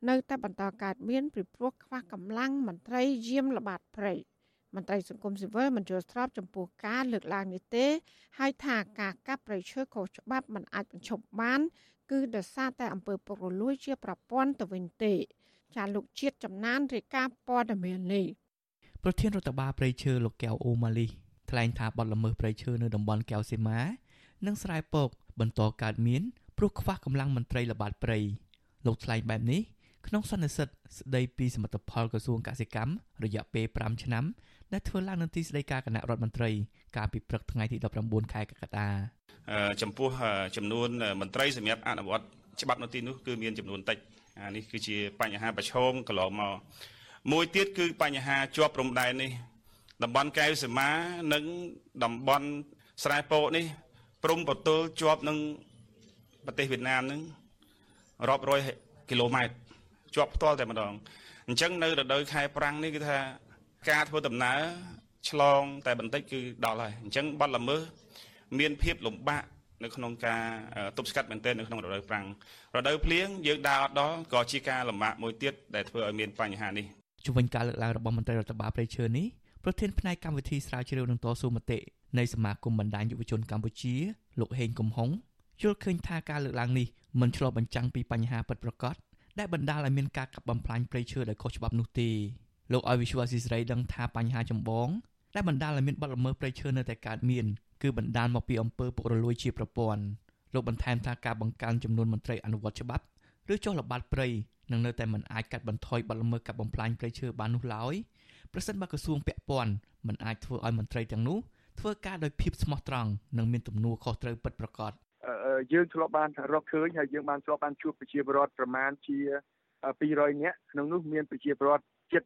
នៅតែបន្តកើតមានពីព្រោះខ្វះកម្លាំងមន្ត្រីយាមល្បាតព្រៃមន្ត្រីសង្គមស៊ីវិលមិនយល់ស្របចំពោះការលើកឡើងនេះទេហើយថាការកាប់ព្រៃឈើខុសច្បាប់មិនអាចបញ្ឈប់បាន គឺដោយសារតែអំពើពុករលួយជាប្រព័ន្ធទៅវិញទេចាលោកជាតិចំណានរាយការណ៍ព័ត៌មាននេះប្រធានរដ្ឋបាលព្រៃឈើលោកកែវអូម៉ាលីថ្លែងថាបទល្មើសព្រៃឈើនៅតំបន់កែវសីមា និងស្រែពកបន្តកើតមានព្រោះខ្វះកម្លាំងមន្ត្រីល្បាតព្រៃលោកថ្លែងបែបនេះ ក្នុងសន្និសីទស្ដីពីសមិទ្ធផលក្រសួងកសិកម្មរយៈពេល5ឆ្នាំដែលធ្វើឡើងនៅទីស្តីការគណៈរដ្ឋមន្ត្រីកាលពីព្រឹកថ្ងៃទី19ខែកក្កដាចំពោះចំនួនមន្ត្រីសម្រាប់អនុវត្តច្បាប់នៅទីនោះគឺមានចំនួនតិចអានេះគឺជាបញ្ហាប្រឈមកន្លងមកមួយទៀតគឺបញ្ហាជាប់ព្រំដែននេះតំបន់កែវសីមានិងតំបន់ស្រែពកនេះព្រំបទល់ជាប់នឹងប្រទេសវៀតណាមនឹងរាប់រយគីឡូម៉ែត្រ ជាប់ផ្ទាល់តែម្ដងអញ្ចឹងនៅរដូវខែប្រាំងនេះគឺថាការធ្វើដំណើរឆ្លង តែបន្តិចគឺដល់ហើយអញ្ចឹងបាត់ល្មើសមានភាពលំបាកនៅក្នុងការទប់ស្កាត់មែនទែននៅក្នុងរដូវប្រាំងរដូវភ្លៀងយើងដើរអត់ដល់ក៏ជាការលំបាកមួយទៀតដែលធ្វើឲ្យមានបញ្ហានេះជំវិញការលើកឡើងរបស់មន្ត្រីរដ្ឋបាលព្រៃឈើនេះប្រធានផ្នែកកម្មវិធីស្រាវជ្រាវនឹងតស៊ូមតិនៃសមាគមបណ្ដាញយុវជនកម្ពុជាលោកហេងកំហុងយល់ឃើញថាការលើកឡើងនេះមិនឆ្លុះបញ្ចាំងពីបញ្ហាពិតប្រាកដ ដែលបណ្ដាលឲ្យមានការកាប់បំផ្លាញព្រៃឈើដោយខុសច្បាប់នោះទេលោកឲ្យវិសុវអស៊ីសេរីដឹងថាបញ្ហាចម្បងដែលបណ្ដាលឲ្យមានបទល្មើសព្រៃឈើនៅតែកើតមានគឺបណ្ដាលមកពីអំពើពុករលួយជាប្រព័ន្ធលោកបន្ថែមថាការបង្កើនចំនួនមន្ត្រីអនុវត្តច្បាប់ឬចុះល្បាតព្រៃនឹងនៅតែមិនអាចកាត់បន្ថយបទល្មើសកាប់បំផ្លាញព្រៃឈើបាននោះឡើយប្រសិនបើក្រសួងពាក់ព័ន្ធមិនអាចធ្វើឲ្យមន្ត្រីទាំងនោះធ្វើការដោយភាពស្មោះត្រង់និងមានទំនួលខុសត្រូវពិតប្រាកដ យើងធ្លាប់បានរកឃើញហើយយើងបានធ្លាប់បានជួបប្រជាពលរដ្ឋប្រមាណជា200នាក់ក្នុងនោះមានប្រជាពលរដ្ឋជិត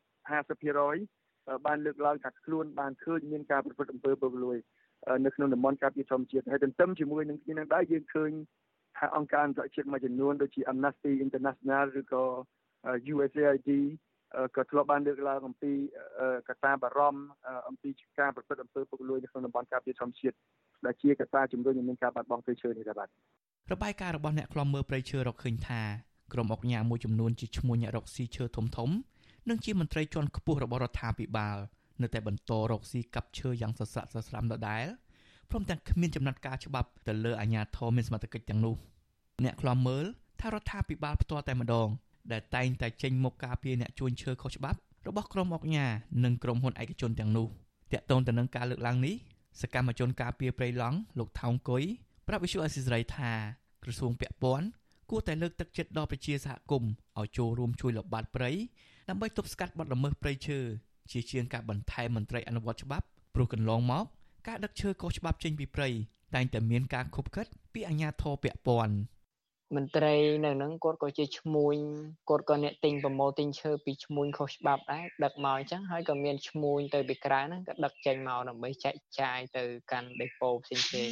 50%បានលើកឡើងថាខ្លួនបានឃើញមានការប្រព្រឹត្តអំពើពុករលួយនៅក្នុងតំបន់ការពារធម្មជាតិហើយទន្ទឹមជាមួយនឹងគ្នានឹងដែរយើងឃើញថាអង្គការអន្តរជាតិមួយចំនួនដូចជា Amnesty International ឬក៏ USAID ក៏ធ្លាប់បានលើកឡើងអំពីកត្តាបារម្ភអំពីការប្រព្រឹត្តអំពើពុករលួយនៅក្នុងតំបន់ការពារធម្មជាតិ ដែលជាកត្តាជំរុញឲ្យមានការបាត់បង់ព្រៃឈើនេះដែរបាទរបាយការណ៍របស់អ្នកខ្លំមើលព្រៃឈើរកឃើញថាក្រុមអុកញ៉ាមួយចំនួនជាឈ្មោះអ្នករកស៊ីឈើធំធំនិងជាមន្ត្រីជាន់ខ្ពស់របស់រដ្ឋាភិបាលនៅតែបន្តរកស៊ីកាប់ឈើយ៉ាងសស្រាក់សស្រាំដដែលព្រមទាំងគ្មានចំណាត់ការច្បាប់ទៅលើអាជ្ញាធរមានសមត្ថកិច្ចទាំងនោះអ្នកខ្លំមើលថារដ្ឋាភិបាលផ្ទាល់តែម្ដងដែលតែងតែចេញមកការពារអ្នកជួញឈើខុសច្បាប់របស់ក្រុមអុកញ៉ានិងក្រុមហ៊ុនឯកជនទាំងនោះតាក់ទងទៅនឹងការលើកឡើងនេះ សកម្មជនការពារព្រៃឡង់លោកថោងគុយប្រាប់វិសុអសិសរីថាក្រសួងពាក់ព័ន្ធគួរតែលើកទឹកចិត្តដល់ប្រជាសហគមន៍ឲ្យចូលរួមជួយលបាតព្រៃដើម្បីទប់ស្កាត់បទល្មើសព្រៃឈើជាជាងការបន្ថែមមន្ត្រីអនុវត្តច្បាប់ព្រោះកន្លងមកការដឹកឈើខុសច្បាប់ចេញពីព្រៃតែងតែមានការខុបខិតពីអាជ្ញាធរពាក់ព័ន្ធ មន្ត្រីនៅហ្នឹងគាត់ក៏ជាឈ្មួញគាត់ក៏អ្នកទិញប្រមូលទិញឈើពីឈ្មួញខុសច្បាប់ដែរដឹកមកអញ្ចឹងហើយក៏មានឈ្មួញទៅពីក្រៅហ្នឹងក៏ដឹកចេញមកដើម្បីចែកចាយទៅកាន់ដេប៉ូផ្សេងផ្សេង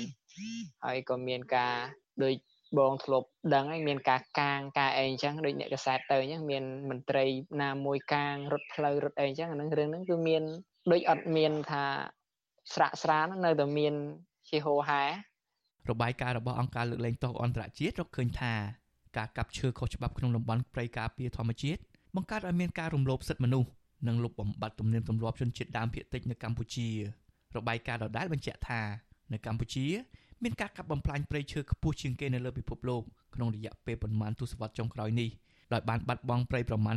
ហើយក៏មានការដូចបងធ្លាប់ដឹងហើយមានការកាងការអីអញ្ចឹងដូចអ្នកកសែតទៅអញ្ចឹងមានមន្ត្រីណាមួយកាងរត់ផ្លូវរត់អីអញ្ចឹងអានឹងរឿងហ្នឹងគឺមានដូចអត់មានថាស្រាក់ស្រាននៅតែមានជាហោហែ របាយការណ៍របស់អង្គការលើកលែងទោសអន្តរជាតិរកឃើញថាការកាប់ឈើខុសច្បាប់ក្នុងតំបន់ព្រៃការពារធម្មជាតិបង្កើតឲ្យមានការរំលោភសិទ្ធិមនុស្សនិងលុបបំបាត់ទំនៀមទម្លាប់ជនជាតិដើមភាគតិចនៅកម្ពុជា របាយការណ៍ដដែលបញ្ជាក់ថានៅកម្ពុជា មានការកាប់បំផ្លាញព្រៃឈើខ្ពស់ជាងគេនៅលើពិភពលោកក្នុងរយៈពេលប្រមាណទសវត្សរ៍ចុងក្រោយនេះដោយបានបាត់បង់ព្រៃប្រមាណ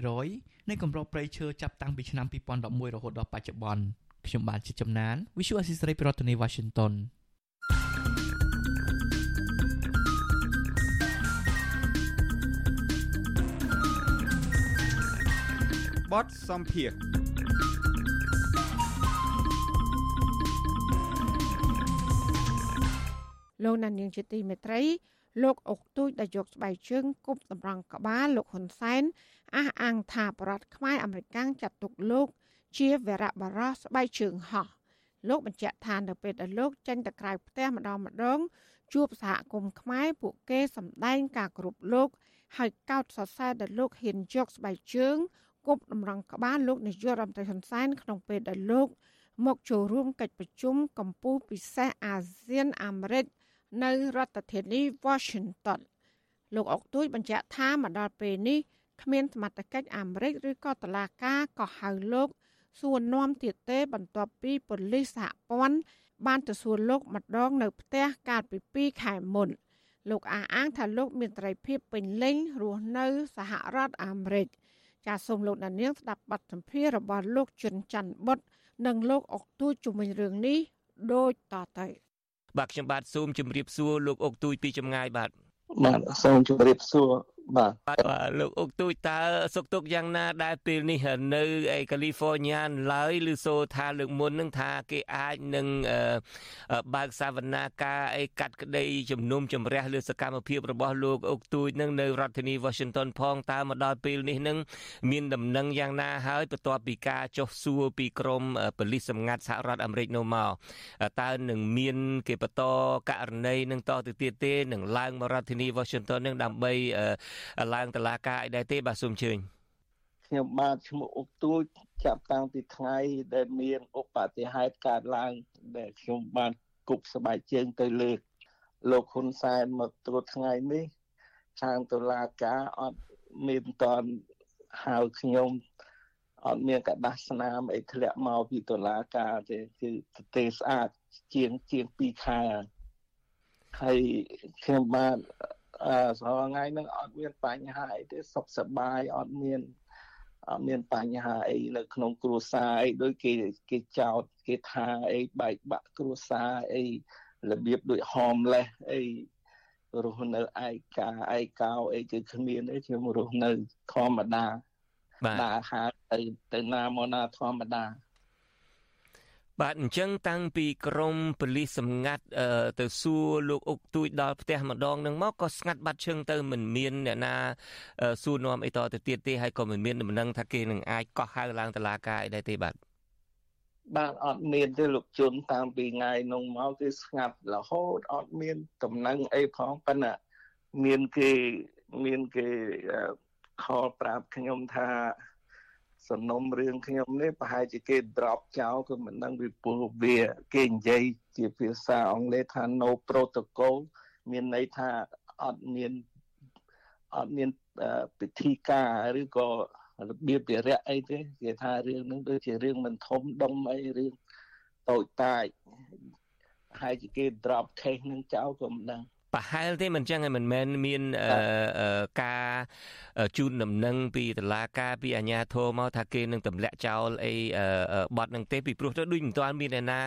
64%នៃគម្របព្រៃឈើចាប់តាំងពីឆ្នាំ2011រហូតដល់បច្ចុប្បន្នខ្ញុំបានជាចំណាន Visual Assisray ប្រធានាទី Washington បទសំភារលោកណានៀងជាទីមេត្រីលោកអុកទូចដែលយកស្បែកជើងគប់តម្រង់ក្បាលលោកហ៊ុនសែនអះអាងថាបរដ្ឋខ្មែរអាមេរិកចាត់ទុកលោក ជាវរៈបរោះស្បែកជើងហោះលោកបញ្ជាក់ថានៅពេលដែលលោកចេញទៅក្រៅផ្ទះម្ដងម្ដងជួបសហគមន៍ខ្មែរពួកគេសម្ដែងការគ្រប់លោកហើយកោតសរសើរដល់លោកហ៊ានយកស្បែកជើង គប់តម្រង់ក្បាលលោកនាយករដ្ឋមន្ត្រីហ៊ុនសែនក្នុងពេលដែលលោកមកចូលរួមកិច្ចប្រជុំកម្ពុជាពិសេសអាស៊ានអាមេរិកនៅរដ្ឋធានី Washington លោកអុកទួយបញ្ជាក់ថាមកដល់ពេលនេះគ្មានសមត្ថកិច្ចអាមេរិកឬក៏តុលាការក៏ហៅលោកសួរនាំទៀតទេបន្ទាប់ពីប៉ូលីសសហព័ន្ធបានទៅសួរលោកម្ដងនៅផ្ទះកាលពី2ខែមុន លោកអះអាងថាលោកមានត្រីភិបពេញលេញរស់នៅសហរដ្ឋអាមេរិក ចាសសូមលោកដានៀងស្ដាប់បទសម្ភាសន៍របស់លោកជុនច័ន្ទបុតនិងលោកអុកទួយជុំវិញរឿងនេះដូចតទៅបាទខ្ញុំបាទសូមជម្រាបសួរលោកអុកទូចពីចម្ងាយបាទបាទសូមជម្រាបសួរ បាទបាទលោកអុកទូចតើសុខទុក្ខយ៉ាងណាដែលពេលនេះនៅឯកាលីហ្វ័រញ៉ាឡើយឬសូថាលើកមុននឹងថាគេអាចនឹងបើកសវនាការអីកាត់ក្តីជំនុំជម្រះលើសកម្មភាពរបស់លោកអុកទូចនឹងនៅរដ្ឋធានី Washington ផងតើមកដល់ពេលនេះនឹងមានដំណឹងយ៉ាងណាហើយបន្ទាប់ពីការចុះសួរពីក្រមប៉ូលីសសម្ងាត់សហរដ្ឋអាមេរិកនោះមកតើនឹងមានគេបន្តករណីនឹងតទៅទៀតទេនឹងឡើងមករដ្ឋធានី Washington នឹងដើម្បីឡើងតឡាការអីដែរទេបាទសូមអញ្ជើញខ្ញុំបាទឈ្មោះអុកទួយចាប់តាំងពីថ្ងៃដែលមានឧបតិហេតុកើតឡើង ដែលខ្ញុំបានគប់ស្បែកជើងទៅលើកលោកហ៊ុនសែនមកត្រួតថ្ងៃនេះខាងតុលាការអត់មានតនហៅខ្ញុំអត់មានកដាស់ស្នាមអីធ្លាក់មកពីតុលាការទេគឺទេស្អាតជាងជាង2ខែហើយខ្ញុំបានអឺ សរថ្ងៃហ្នឹងអត់មានបញ្ហាអីទេសុខសប្បាយអត់មានអត់មានបញ្ហាអីនៅក្នុងគ្រួសារអីដូចគេគេចោតគេថាអីបែកបាក់គ្រួសារអីរបៀបដូច homeless អីរស់នៅឯកាឯកោអីគឺគ្មានទេខ្ញុំរស់នៅធម្មតាបាទដើរហើរទៅទៅណាមកណាធម្មតា បាទអញ្ចឹងតាំងពីក្រមប៉ូលីសសម្ងាត់ទៅសួរលោកអុកទួយដល់ផ្ទះម្ដងនឹងមកក៏ស្ងាត់បាត់ឈឹងទៅមិនមានអ្នកណាសួរនាំអីតទៅទៀតទេហើយក៏មិនមានដំណឹងថាគេនឹងអាចកោះហៅឡើងតុលាការអីដែរទេបាទបាទអត់មានទេលោកជុនតាំងពីថ្ងៃនោះមកគឺស្ងាត់រហូតអត់មានដំណឹងអីផងប៉ុន្តែមានគេមានគេខលប្រាប់ខ្ញុំថា សំណុំរឿងខ្ញុំនេះប្រហែលជាគេ drop ចោលគឺមិនដឹងពីព្រោះវាគេនិយាយជាភាសាអង់គ្លេសថា no protocol មានន័យថាអត់មានអត់មានពិធីការឬក៏របៀបវិរៈអីទេគេថារឿងហ្នឹងដូចជារឿងមិនធំដុំអីរឿងតូចតាចហើយជាគេ drop case ហ្នឹងចោលក៏មិនដឹង ប្រហែលទេមិនចឹងហើយមិនមែនមានការជូនដំណឹងពីតឡាការពីអាជ្ញាធរមកថាគេនឹងទម្លាក់ចោលអីបត់នឹងទេពីព្រោះទៅដូចមិនទាន់មានអ្នកណា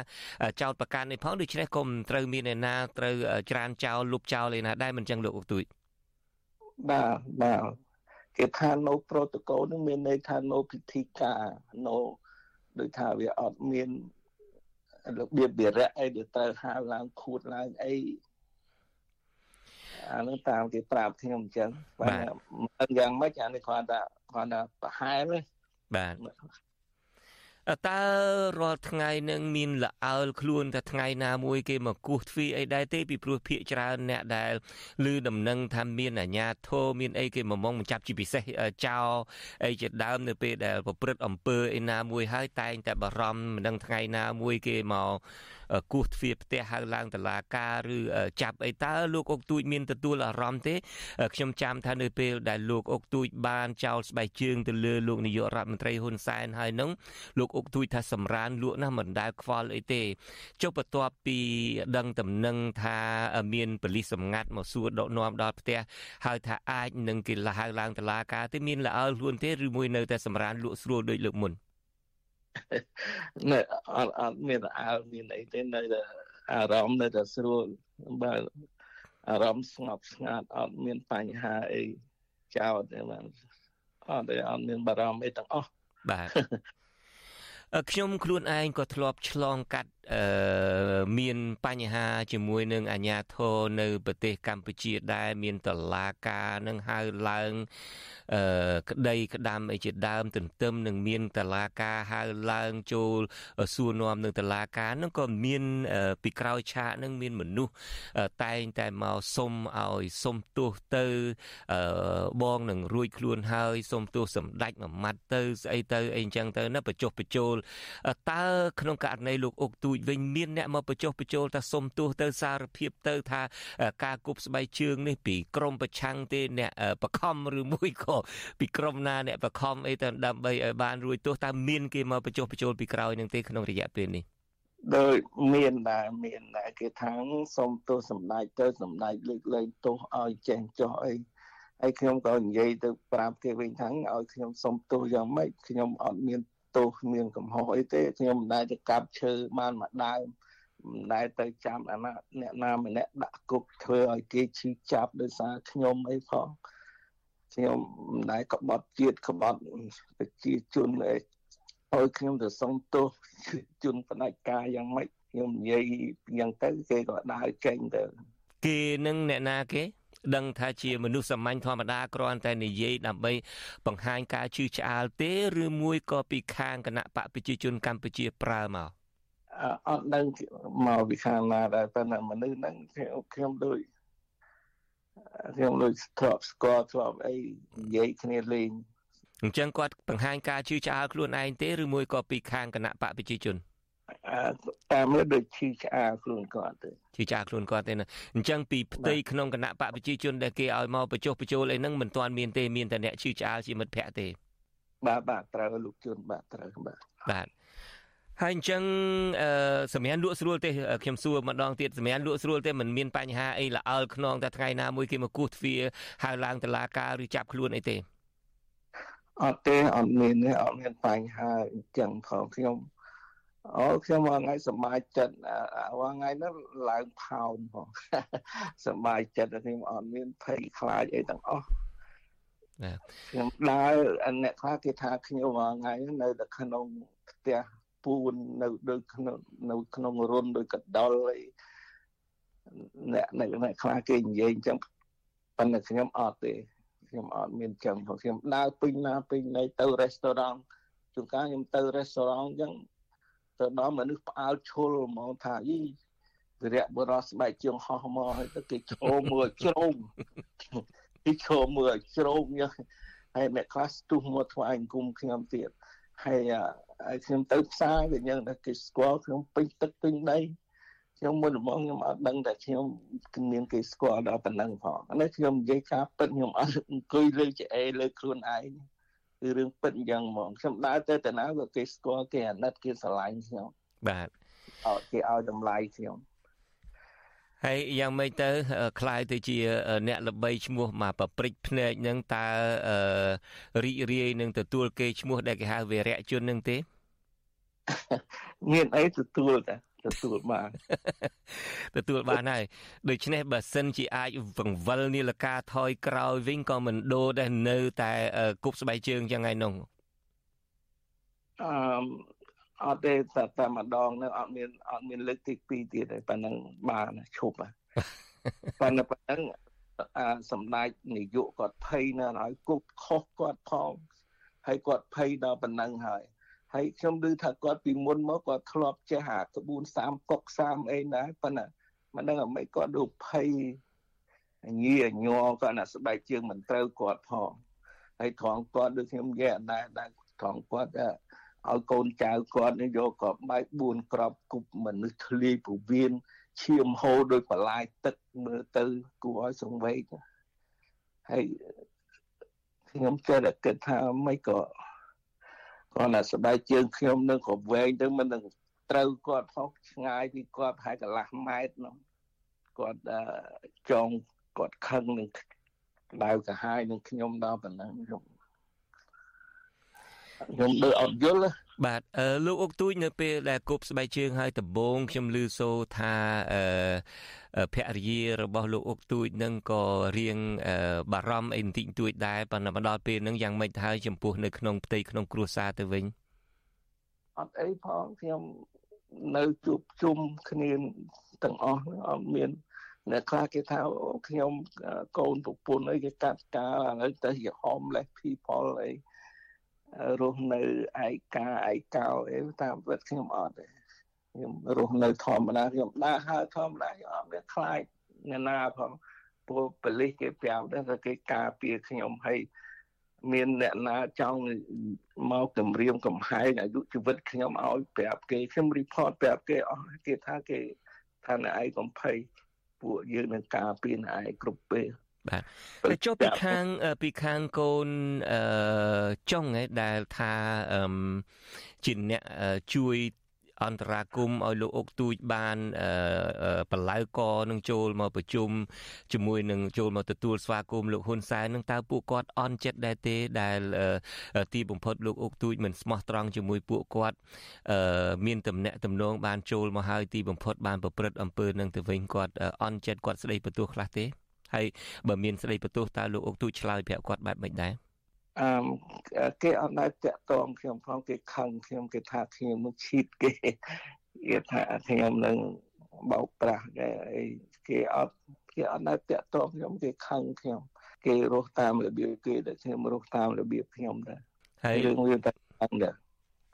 ចោតប្រកាន់នេះផងដូច្នេះក៏មិនត្រូវមានអ្នកណាត្រូវច្រានចោលលុបចោលឯណាដែរមិនចឹងលោកអុកទួយបាទបាទគេថា no protocol នឹងមានន័យថា no ពិធីការ no ដូចថាវាអត់មានរបៀបវិរៈអីដែលត្រូវហៅឡើងខួតឡើងអី អានឹងតាមគេប្រាប់ខ្ញុំអញ្ចឹងបាទមិនយ៉ាងម៉េចអានេះគ្រាន់តែគ្រាន់តែប្រហែលទេបាទ តើរាល់ថ្ងៃនឹងមានលអើលខ្លួនតែថ្ងៃណាមួយគេមកគោះទ្វារអីដែរទេពីព្រោះភាកច្រើនអ្នកដែលឮដំណឹងថាមានអាញាធរមានអីគេមកមកចាប់ជាពិសេសចោអីជាដើមនៅពេលដែលប្រព្រឹត្តអំពើឯណាមួយហើយតែងតែបារម្ភមិនដឹងថ្ងៃណាមួយគេមកគោះទ្វារផ្ទះហៅឡើងតឡាការឬចាប់អីតើលោកអុកទូចមានទទួលអារម្មណ៍ទេខ្ញុំចាំថានៅពេលដែលលោកអុកទូចបានចោលស្បែកជើងទៅលើលោកនាយករដ្ឋមន្ត្រីហ៊ុនសែនហើយនឹងលោកអុកទូចថាសម្រានលក់ណាស់មិនដែលខ្វល់អីទេចុះបន្ទាប់ពីដឹងតំណែងថាមានប៉ូលីសសម្ងាត់មកសួរដកនាំដល់ផ្ទះហើយថាអាចនឹងគេលហៅឡើងតឡាការទេមានលអើខ្លួនទេឬមួយនៅតែសម្រានលក់ស្រួលដូចលើកមុននៅអត់អត់មានអើមានអីទេនៅតែអារម្មណ៍នៅតែស្រួលបើអារម្មណ៍ស្ងប់ស្ងាត់អត់មានបញ្ហាអីចោតទេបាទអត់ទេអត់មានបារម្ភអីទាំងអស់បាទ ខ្ញុំខ្លួនឯងក៏ធ្លាប់ឆ្លងកាត់អឺមានបញ្ហាជាមួយនឹងអាញាធរនៅប្រទេសកម្ពុជាដែរមានតឡាការនឹងហៅឡើងអឺ ក្តីក្តាំអីជាដើមទន្ទឹមនឹងមានតឡាការហៅឡើងចូលសួរនាំនឹងតឡាការនឹងក៏មានពីក្រោយឆាកនឹងមានមនុស្សតែងតែមកសុំឲ្យសុំទោសទៅអឺបងនឹងរួចខ្លួនហើយសុំទោសសម្ដេចមួយម៉ាត់ទៅស្អីទៅអីអញ្ចឹងទៅណាបញ្ចុះបញ្ចូលតើក្នុងករណីលោកអុកទូចវិញមានអ្នកមកបញ្ចុះបញ្ចូលថាសុំទោសទៅសារភាពទៅថាការគប់ស្បែកជើងនេះពីក្រមប្រឆាំងទេអ្នកបខំឬមួយក៏ពីក្រមណាអ្នកបខំអីទៅដើម្បីឲ្យបានរួចទោសតើមានគេមកបញ្ចុះបញ្ចូលពីក្រោយនឹងទេក្នុងរយៈពេលនេះដោយមានដែរមានដែរគេថាសុំទោសសម្ដេចទៅសម្ដេចលើកលែងទោសឲ្យចេះចោះអីហើយខ្ញុំក៏និយាយទៅប្រាប់គេវិញថាឲ្យខ្ញុំសុំទោសយ៉ាងម៉េចខ្ញុំអត់មានទោសមានកំហុសអីទេខ្ញុំមិនដែលទៅកាប់ឈើបានមួយដើមមិនដែលទៅចាំអាណាអ្នកណាម្នាក់ដាក់គុកធ្វើឲ្យគេឈឺចាប់ដោយសារខ្ញុំអីផង ខ្ញុំមិនដែលក្បត់ជាតិក្បត់ប្រជាជនអីឲ្យខ្ញុំទៅសុំទោសជនផ្ដាច់ការយ៉ាងម៉េចខ្ញុំនិយាយយ៉ាងទៅគេក៏ដើរចេញទៅគេនឹងអ្នកណាគេដឹងថាជាមនុស្សសាមញ្ញធម្មតាគ្រាន់តែនិយាយដើម្បីបង្ហាញការជឿឆ្អាលទេឬមួយក៏ពីខាងគណៈបកប្រជាជនកម្ពុជាប្រើមកអត់ដឹងមកពីខាងណាដែរតែមនុស្សហ្នឹងខ្ញុំដូច ខ្ញុំដូចធ្លាប់ស្គាល់ធ្លាប់អីនិយាយគ្នាលេងអញ្ចឹងគាត់បង្ហាញការជឿឆ្អាលខ្លួនឯងទេឬមួយក៏ពីខាងគណៈបកប្រជាជនតាមមើលដូចឈឺឆ្អាលខ្លួនគាត់ទៅឈឺឆ្អាលខ្លួនគាត់ទេណាអញ្ចឹងពីផ្ទៃក្នុងគណៈបកប្រជាជនដែលគេឲ្យមកបញ្ចុះបញ្ចូលអីហ្នឹងមិនទាន់មានទេមានតែអ្នកឈឺឆ្អាលជាមិត្តភ័ក្តិទេបាទបាទត្រូវលោកជួនបាទត្រូវបាទបាទ ហើយអញ្ចឹងអឺសម្រាប់លក់ស្រួលទេខ្ញុំសួរម្ដងទៀតសម្រាប់លក់ស្រួលទេមិនមានបញ្ហាអីល្អល់ខ្នងតែថ្ងៃណាមួយគេមកគោះទ្វារហៅឡើងតឡាការឬចាប់ខ្លួនអីទេអត់ទេអត់មានទេអត់មានបញ្ហាអញ្ចឹងផងខ្ញុំអូខ្ញុំមួយថ្ងៃសប្បាយចិត្តមួយថ្ងៃនោះឡើងផោនផងសប្បាយចិត្តខ្ញុំអត់មានភ័យខ្លាចអីទាំងអស់ណាខ្ញុំដើរអ្នកខ្លះគេថាខ្ញុំមួយថ្ងៃនៅតែក្នុងផ្ទះ ពួននៅដូចក្នុងនៅក្នុងរុនដូចកដុលអីអ្នកអ្នកខ្លះគេនិយាយអញ្ចឹងប៉ុន្តែខ្ញុំអត់ទេខ្ញុំអត់មានចឹងផងខ្ញុំដើរពេញណាពេញណីទៅរេស្តូរ៉ង់ជួនកាលខ្ញុំទៅរេស្តូរ៉ង់អញ្ចឹងទៅដល់មនុស្សផ្អើលឈុលហ្មងថាយីវិរៈបរោះស្បែកជើងហោះមកហើយទៅគេចូលមើលជ្រោមគេចូលមើលជ្រោមយ៉ាងហើយអ្នកខ្លះស្ទុះមកថ្វាយអង្គមខ្ញុំទៀតហើយ ហើយខ្ញុំទៅផ្សារវាយ៉ាងតែគេស្គាល់ខ្ញុំពេញទឹកពេញដីខ្ញុំមុនដំបូងខ្ញុំអត់ដឹងតែខ្ញុំមានគេស្គាល់ដល់ប៉ុណ្ណឹងផងនេះខ្ញុំនិយាយការពិតខ្ញុំអត់អង្គុយលើច្អេលើខ្លួនឯងគឺរឿងពិតអញ្ចឹងហ្មងខ្ញុំដើរទៅតាណាក៏គេស្គាល់គេអាណិតគេស្រឡាញ់ខ្ញុំបាទអត់គេឲ្យតម្លៃខ្ញុំ ហើយយ៉ាងម៉េចទៅคล้ายទៅជា អ្នកល្បីឈ្មោះមកប្រព្រិចភ្នែកនឹងតើរីករាយនឹងទទួលគេឈ្មោះដែលគេហៅវីរៈជននឹងទេមានអីទទួលតាទទួលបានទទួលបានហើយដូច្នេះបើសិនជាអាចវង្វលនីលកាថយក្រោយវិញក៏មិនដូរដែរនៅតែគប់ស្បែកជើងយ៉ាងไงនោះអឺ អត់ទេតែតែម្ដងនៅអត់មានអត់មានលើកទី2ទៀតទេប៉ណ្ណឹងបានឈប់ប៉ុន្តែប៉ុណ្ណឹងអាសម្ដេចនាយកគាត់ភ័យណាស់ហើយគប់ខុសគាត់ផងហើយគាត់ភ័យដល់ប៉ុណ្ណឹងហើយហើយខ្ញុំឮថាគាត់ពីមុនមកគាត់ធ្លាប់ចេះអាក្បួន30កុក30អីដែរប៉ុន្តែមិនដឹងអ្វីគាត់រូបភ័យញីអញ័រគាត់ណាស្បែកជើងមិនត្រូវគាត់ផងហើយត្រង់គាត់ដូចខ្ញុំនិយាយអត់ដែរដែរត្រង់គាត់ ឲ្យកូនចៅគាត់នេះយកក្របបែក4ក្របគប់មនុស្សធ្លាយពវៀនឈាមហូរដោយបលាយទឹកមើលទៅគួរឲ្យសង្វេគហើយខ្ញុំចេះតែគិតថាមិនក៏គាត់ណាស្បែកជើងខ្ញុំនឹងក៏វែងទៅមិននឹងត្រូវគាត់ផងឆ្ងាយពីគាត់ប្រហែលកន្លះម៉ែត្រនោះគាត់ចងគាត់ខឹងនឹងដៅកាហាយនឹងខ្ញុំដល់ប៉ុណ្ណឹងខ្ញុំ ខ្ញុំដូចអត់យល់បាទអឺលោកអុកទូចនៅពេលដែលគប់ស្បែកជើងហើយដំបងខ្ញុំឮសូថាអឺភរិយារបស់លោកអុកទូចនឹងក៏រៀងបារម្ភអីបន្តិចបន្តួចដែរប៉ុន្តែមកដល់ពេលហ្នឹងយ៉ាងម៉េចទៅហើយចំពោះនៅក្នុងផ្ទៃក្នុងគ្រួសារទៅវិញអត់អីផងខ្ញុំនៅជួបជុំគ្នាទាំងអស់អត់មានអ្នកខ្លះគេថាខ្ញុំកូនប្រពន្ធអីគេកាត់ការឥឡូវទៅជា homeless people អី រស់នៅឯកាឯកោអីតាមពិតខ្ញុំអត់ទេខ្ញុំរស់នៅធម្មតាខ្ញុំដើរហើរធម្មតាខ្ញុំអត់មានខ្លាចអ្នកណាផងព្រោះប៉ូលីសគេប្រាប់ដែរថាគេការពារខ្ញុំហើយមានអ្នកណាចង់មកគម្រាមកំហែងអាយុជីវិតខ្ញុំឲ្យប្រាប់គេខ្ញុំ report ប្រាប់គេអស់គេថាគេថាអ្នកឯងកំភៃពួកយើងនឹងការពារអ្នកឯងគ្រប់ពេល បាទតែចុះពីខាងពីខាងកូនអឺចុងឯដែលថាអឺជាអ្នកជួយអន្តរាគមឲ្យលោកអុកទូចបានបលៅកនឹងចូលមកប្រជុំជាមួយនឹងចូលមកទទួលស្វាគមន៍លោកហ៊ុនសែននឹងតើពួកគាត់អន់ចិត្តដែរទេដែលទីបំផុតលោកអុកទូចមិនស្មោះត្រង់ជាមួយពួកគាត់មានតំណែងតំណងបានចូលមកហើយទីបំផុតបានប្រព្រឹត្តអំពើនឹងទៅវិញគាត់អន់ចិត្តគាត់ស្ដីបន្ទោសខ្លះទេ ហើយបើមានស្ដីបន្ទោសតើលោកអុកទូចឆ្លើយប្រាប់គាត់បែបម៉េចដែរអឺគេអត់ដែរតាក់តងខ្ញុំផងគេខឹងខ្ញុំគេថាខ្ញុំនឹងឈៀតគេគេថាខ្ញុំនឹងបោកប្រាស់គេអីគេអត់គេអត់ដែរតាក់តងខ្ញុំគេខឹងខ្ញុំគេរស់តាមរបៀបគេដែលខ្ញុំរស់តាមរបៀបខ្ញុំដែរហើយរឿងវាតែខឹងដែរ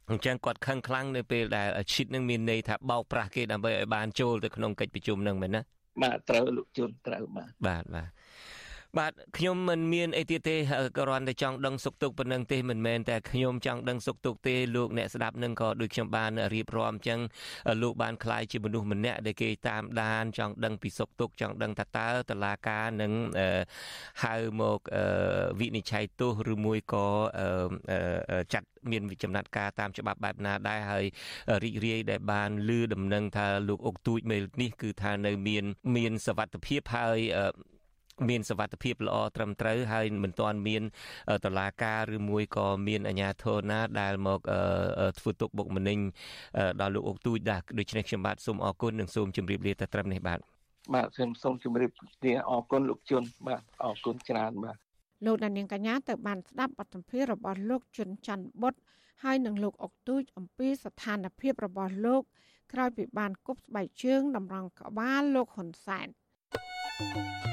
អញ្ចឹងគាត់ខឹងខ្លាំងនៅពេលដែលឈិតនឹងមានន័យថាបោកប្រាស់គេដើម្បីឲ្យបានចូលទៅក្នុងកិច្ចប្រជុំនឹងមែនណា បាទត្រូវលោកជុនត្រូវបាទបាទបាទ បាទខ្ញុំមិនមានអីទៀតទេគ្រាន់តែចង់ដឹងសុខទុក្ខប៉ុណ្ណឹងទេមិនមែនតែខ្ញុំចង់ដឹងសុខទុក្ខទេលោកអ្នកស្ដាប់នឹងក៏ដូចខ្ញុំបានរៀបរាប់អញ្ចឹងលោកបានខ្លាយជាមនុស្សម្នាក់ដែលគេតាមដានចង់ដឹងពីសុខទុក្ខចង់ដឹងថាតើតឡាការនឹងហៅមកវិនិច្ឆ័យទោសឬមួយក៏ចាត់មានចំណាត់ការតាមច្បាប់បែបណាដែរហើយរីករាយដែលបានលឺដំណឹងថាលោកអុកទូចមេលនេះគឺថានៅមានមានសវត្ថភាពហើយ មានសវត្ថភាពល្អត្រឹមត្រូវហើយមិនទាន់មានតឡាការឬមួយក៏មានអាជ្ញាធរណាដែលមកធ្វើទុកបុកម្នេញដល់លោកអុកទូចដែរដូច្នេះខ្ញុំបាទសូមអរគុណនិងសូមជម្រាបលាតែត្រឹមនេះបាទបាទខ្ញុំសូមជម្រាបលាអរគុណលោកជុនបាទអរគុណច្រើនបាទលោកដានៀងកញ្ញាទៅបានស្ដាប់បទសម្ភាសន៍របស់លោកជុនច័ន្ទបុតហើយនឹងលោកអុកទូចអំពីស្ថានភាពរបស់លោក ក្រោយពីបានគប់ស្បែកជើងតម្រង់ក្បាលលោកហ៊ុនសែន thank you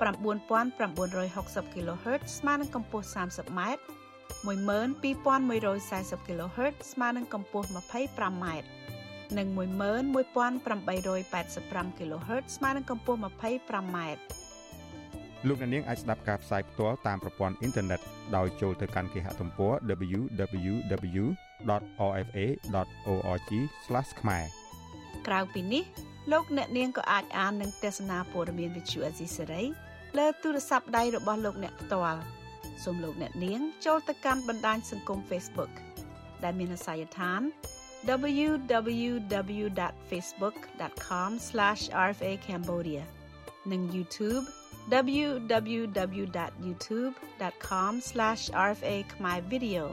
9960 kHz ស្មើនឹងកម្ពស់ 30m 12140 kHz ស្មើនឹងកម្ពស់ 25m និង11885 kHz ស្មើនឹងកម្ពស់ 25m លោកអ្នកនាងអាចស្ដាប់ការផ្សាយផ្ទាល់តាមប្រព័ន្ធអ៊ីនធឺណិតដោយចូលទៅកាន់គេហទំព័រ www.rfa.org/ ខ្មែរក្រៅពីនេះ លោកអ្នកនាងក៏អាចអាននិងទស្សនាព័ត៌មានវិទ្យុអេស៊ីសេរីលើទូរស័ព្ទដៃរបស់លោកអ្នកផ្ទាល់សូមលោកអ្នកនាងចូលទៅកាន់បណ្ដាញសង្គម Facebook ដែលមានអាសយដ្ឋាន www.facebook.com/rfa.cambodia និង YouTube www.youtube.com/rfa khmer video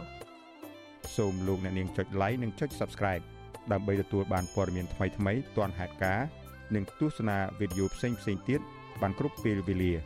សូមលោកអ្នកនាងចុច like និងចុច Subscribe ដើម្បីទទួលបានព័ត៌មានថ្មីៗទាន់ហេតុការណ៍និងទស្សនាវីដេអូផ្សេងៗទៀតបានគ្រប់ពេលវេលា។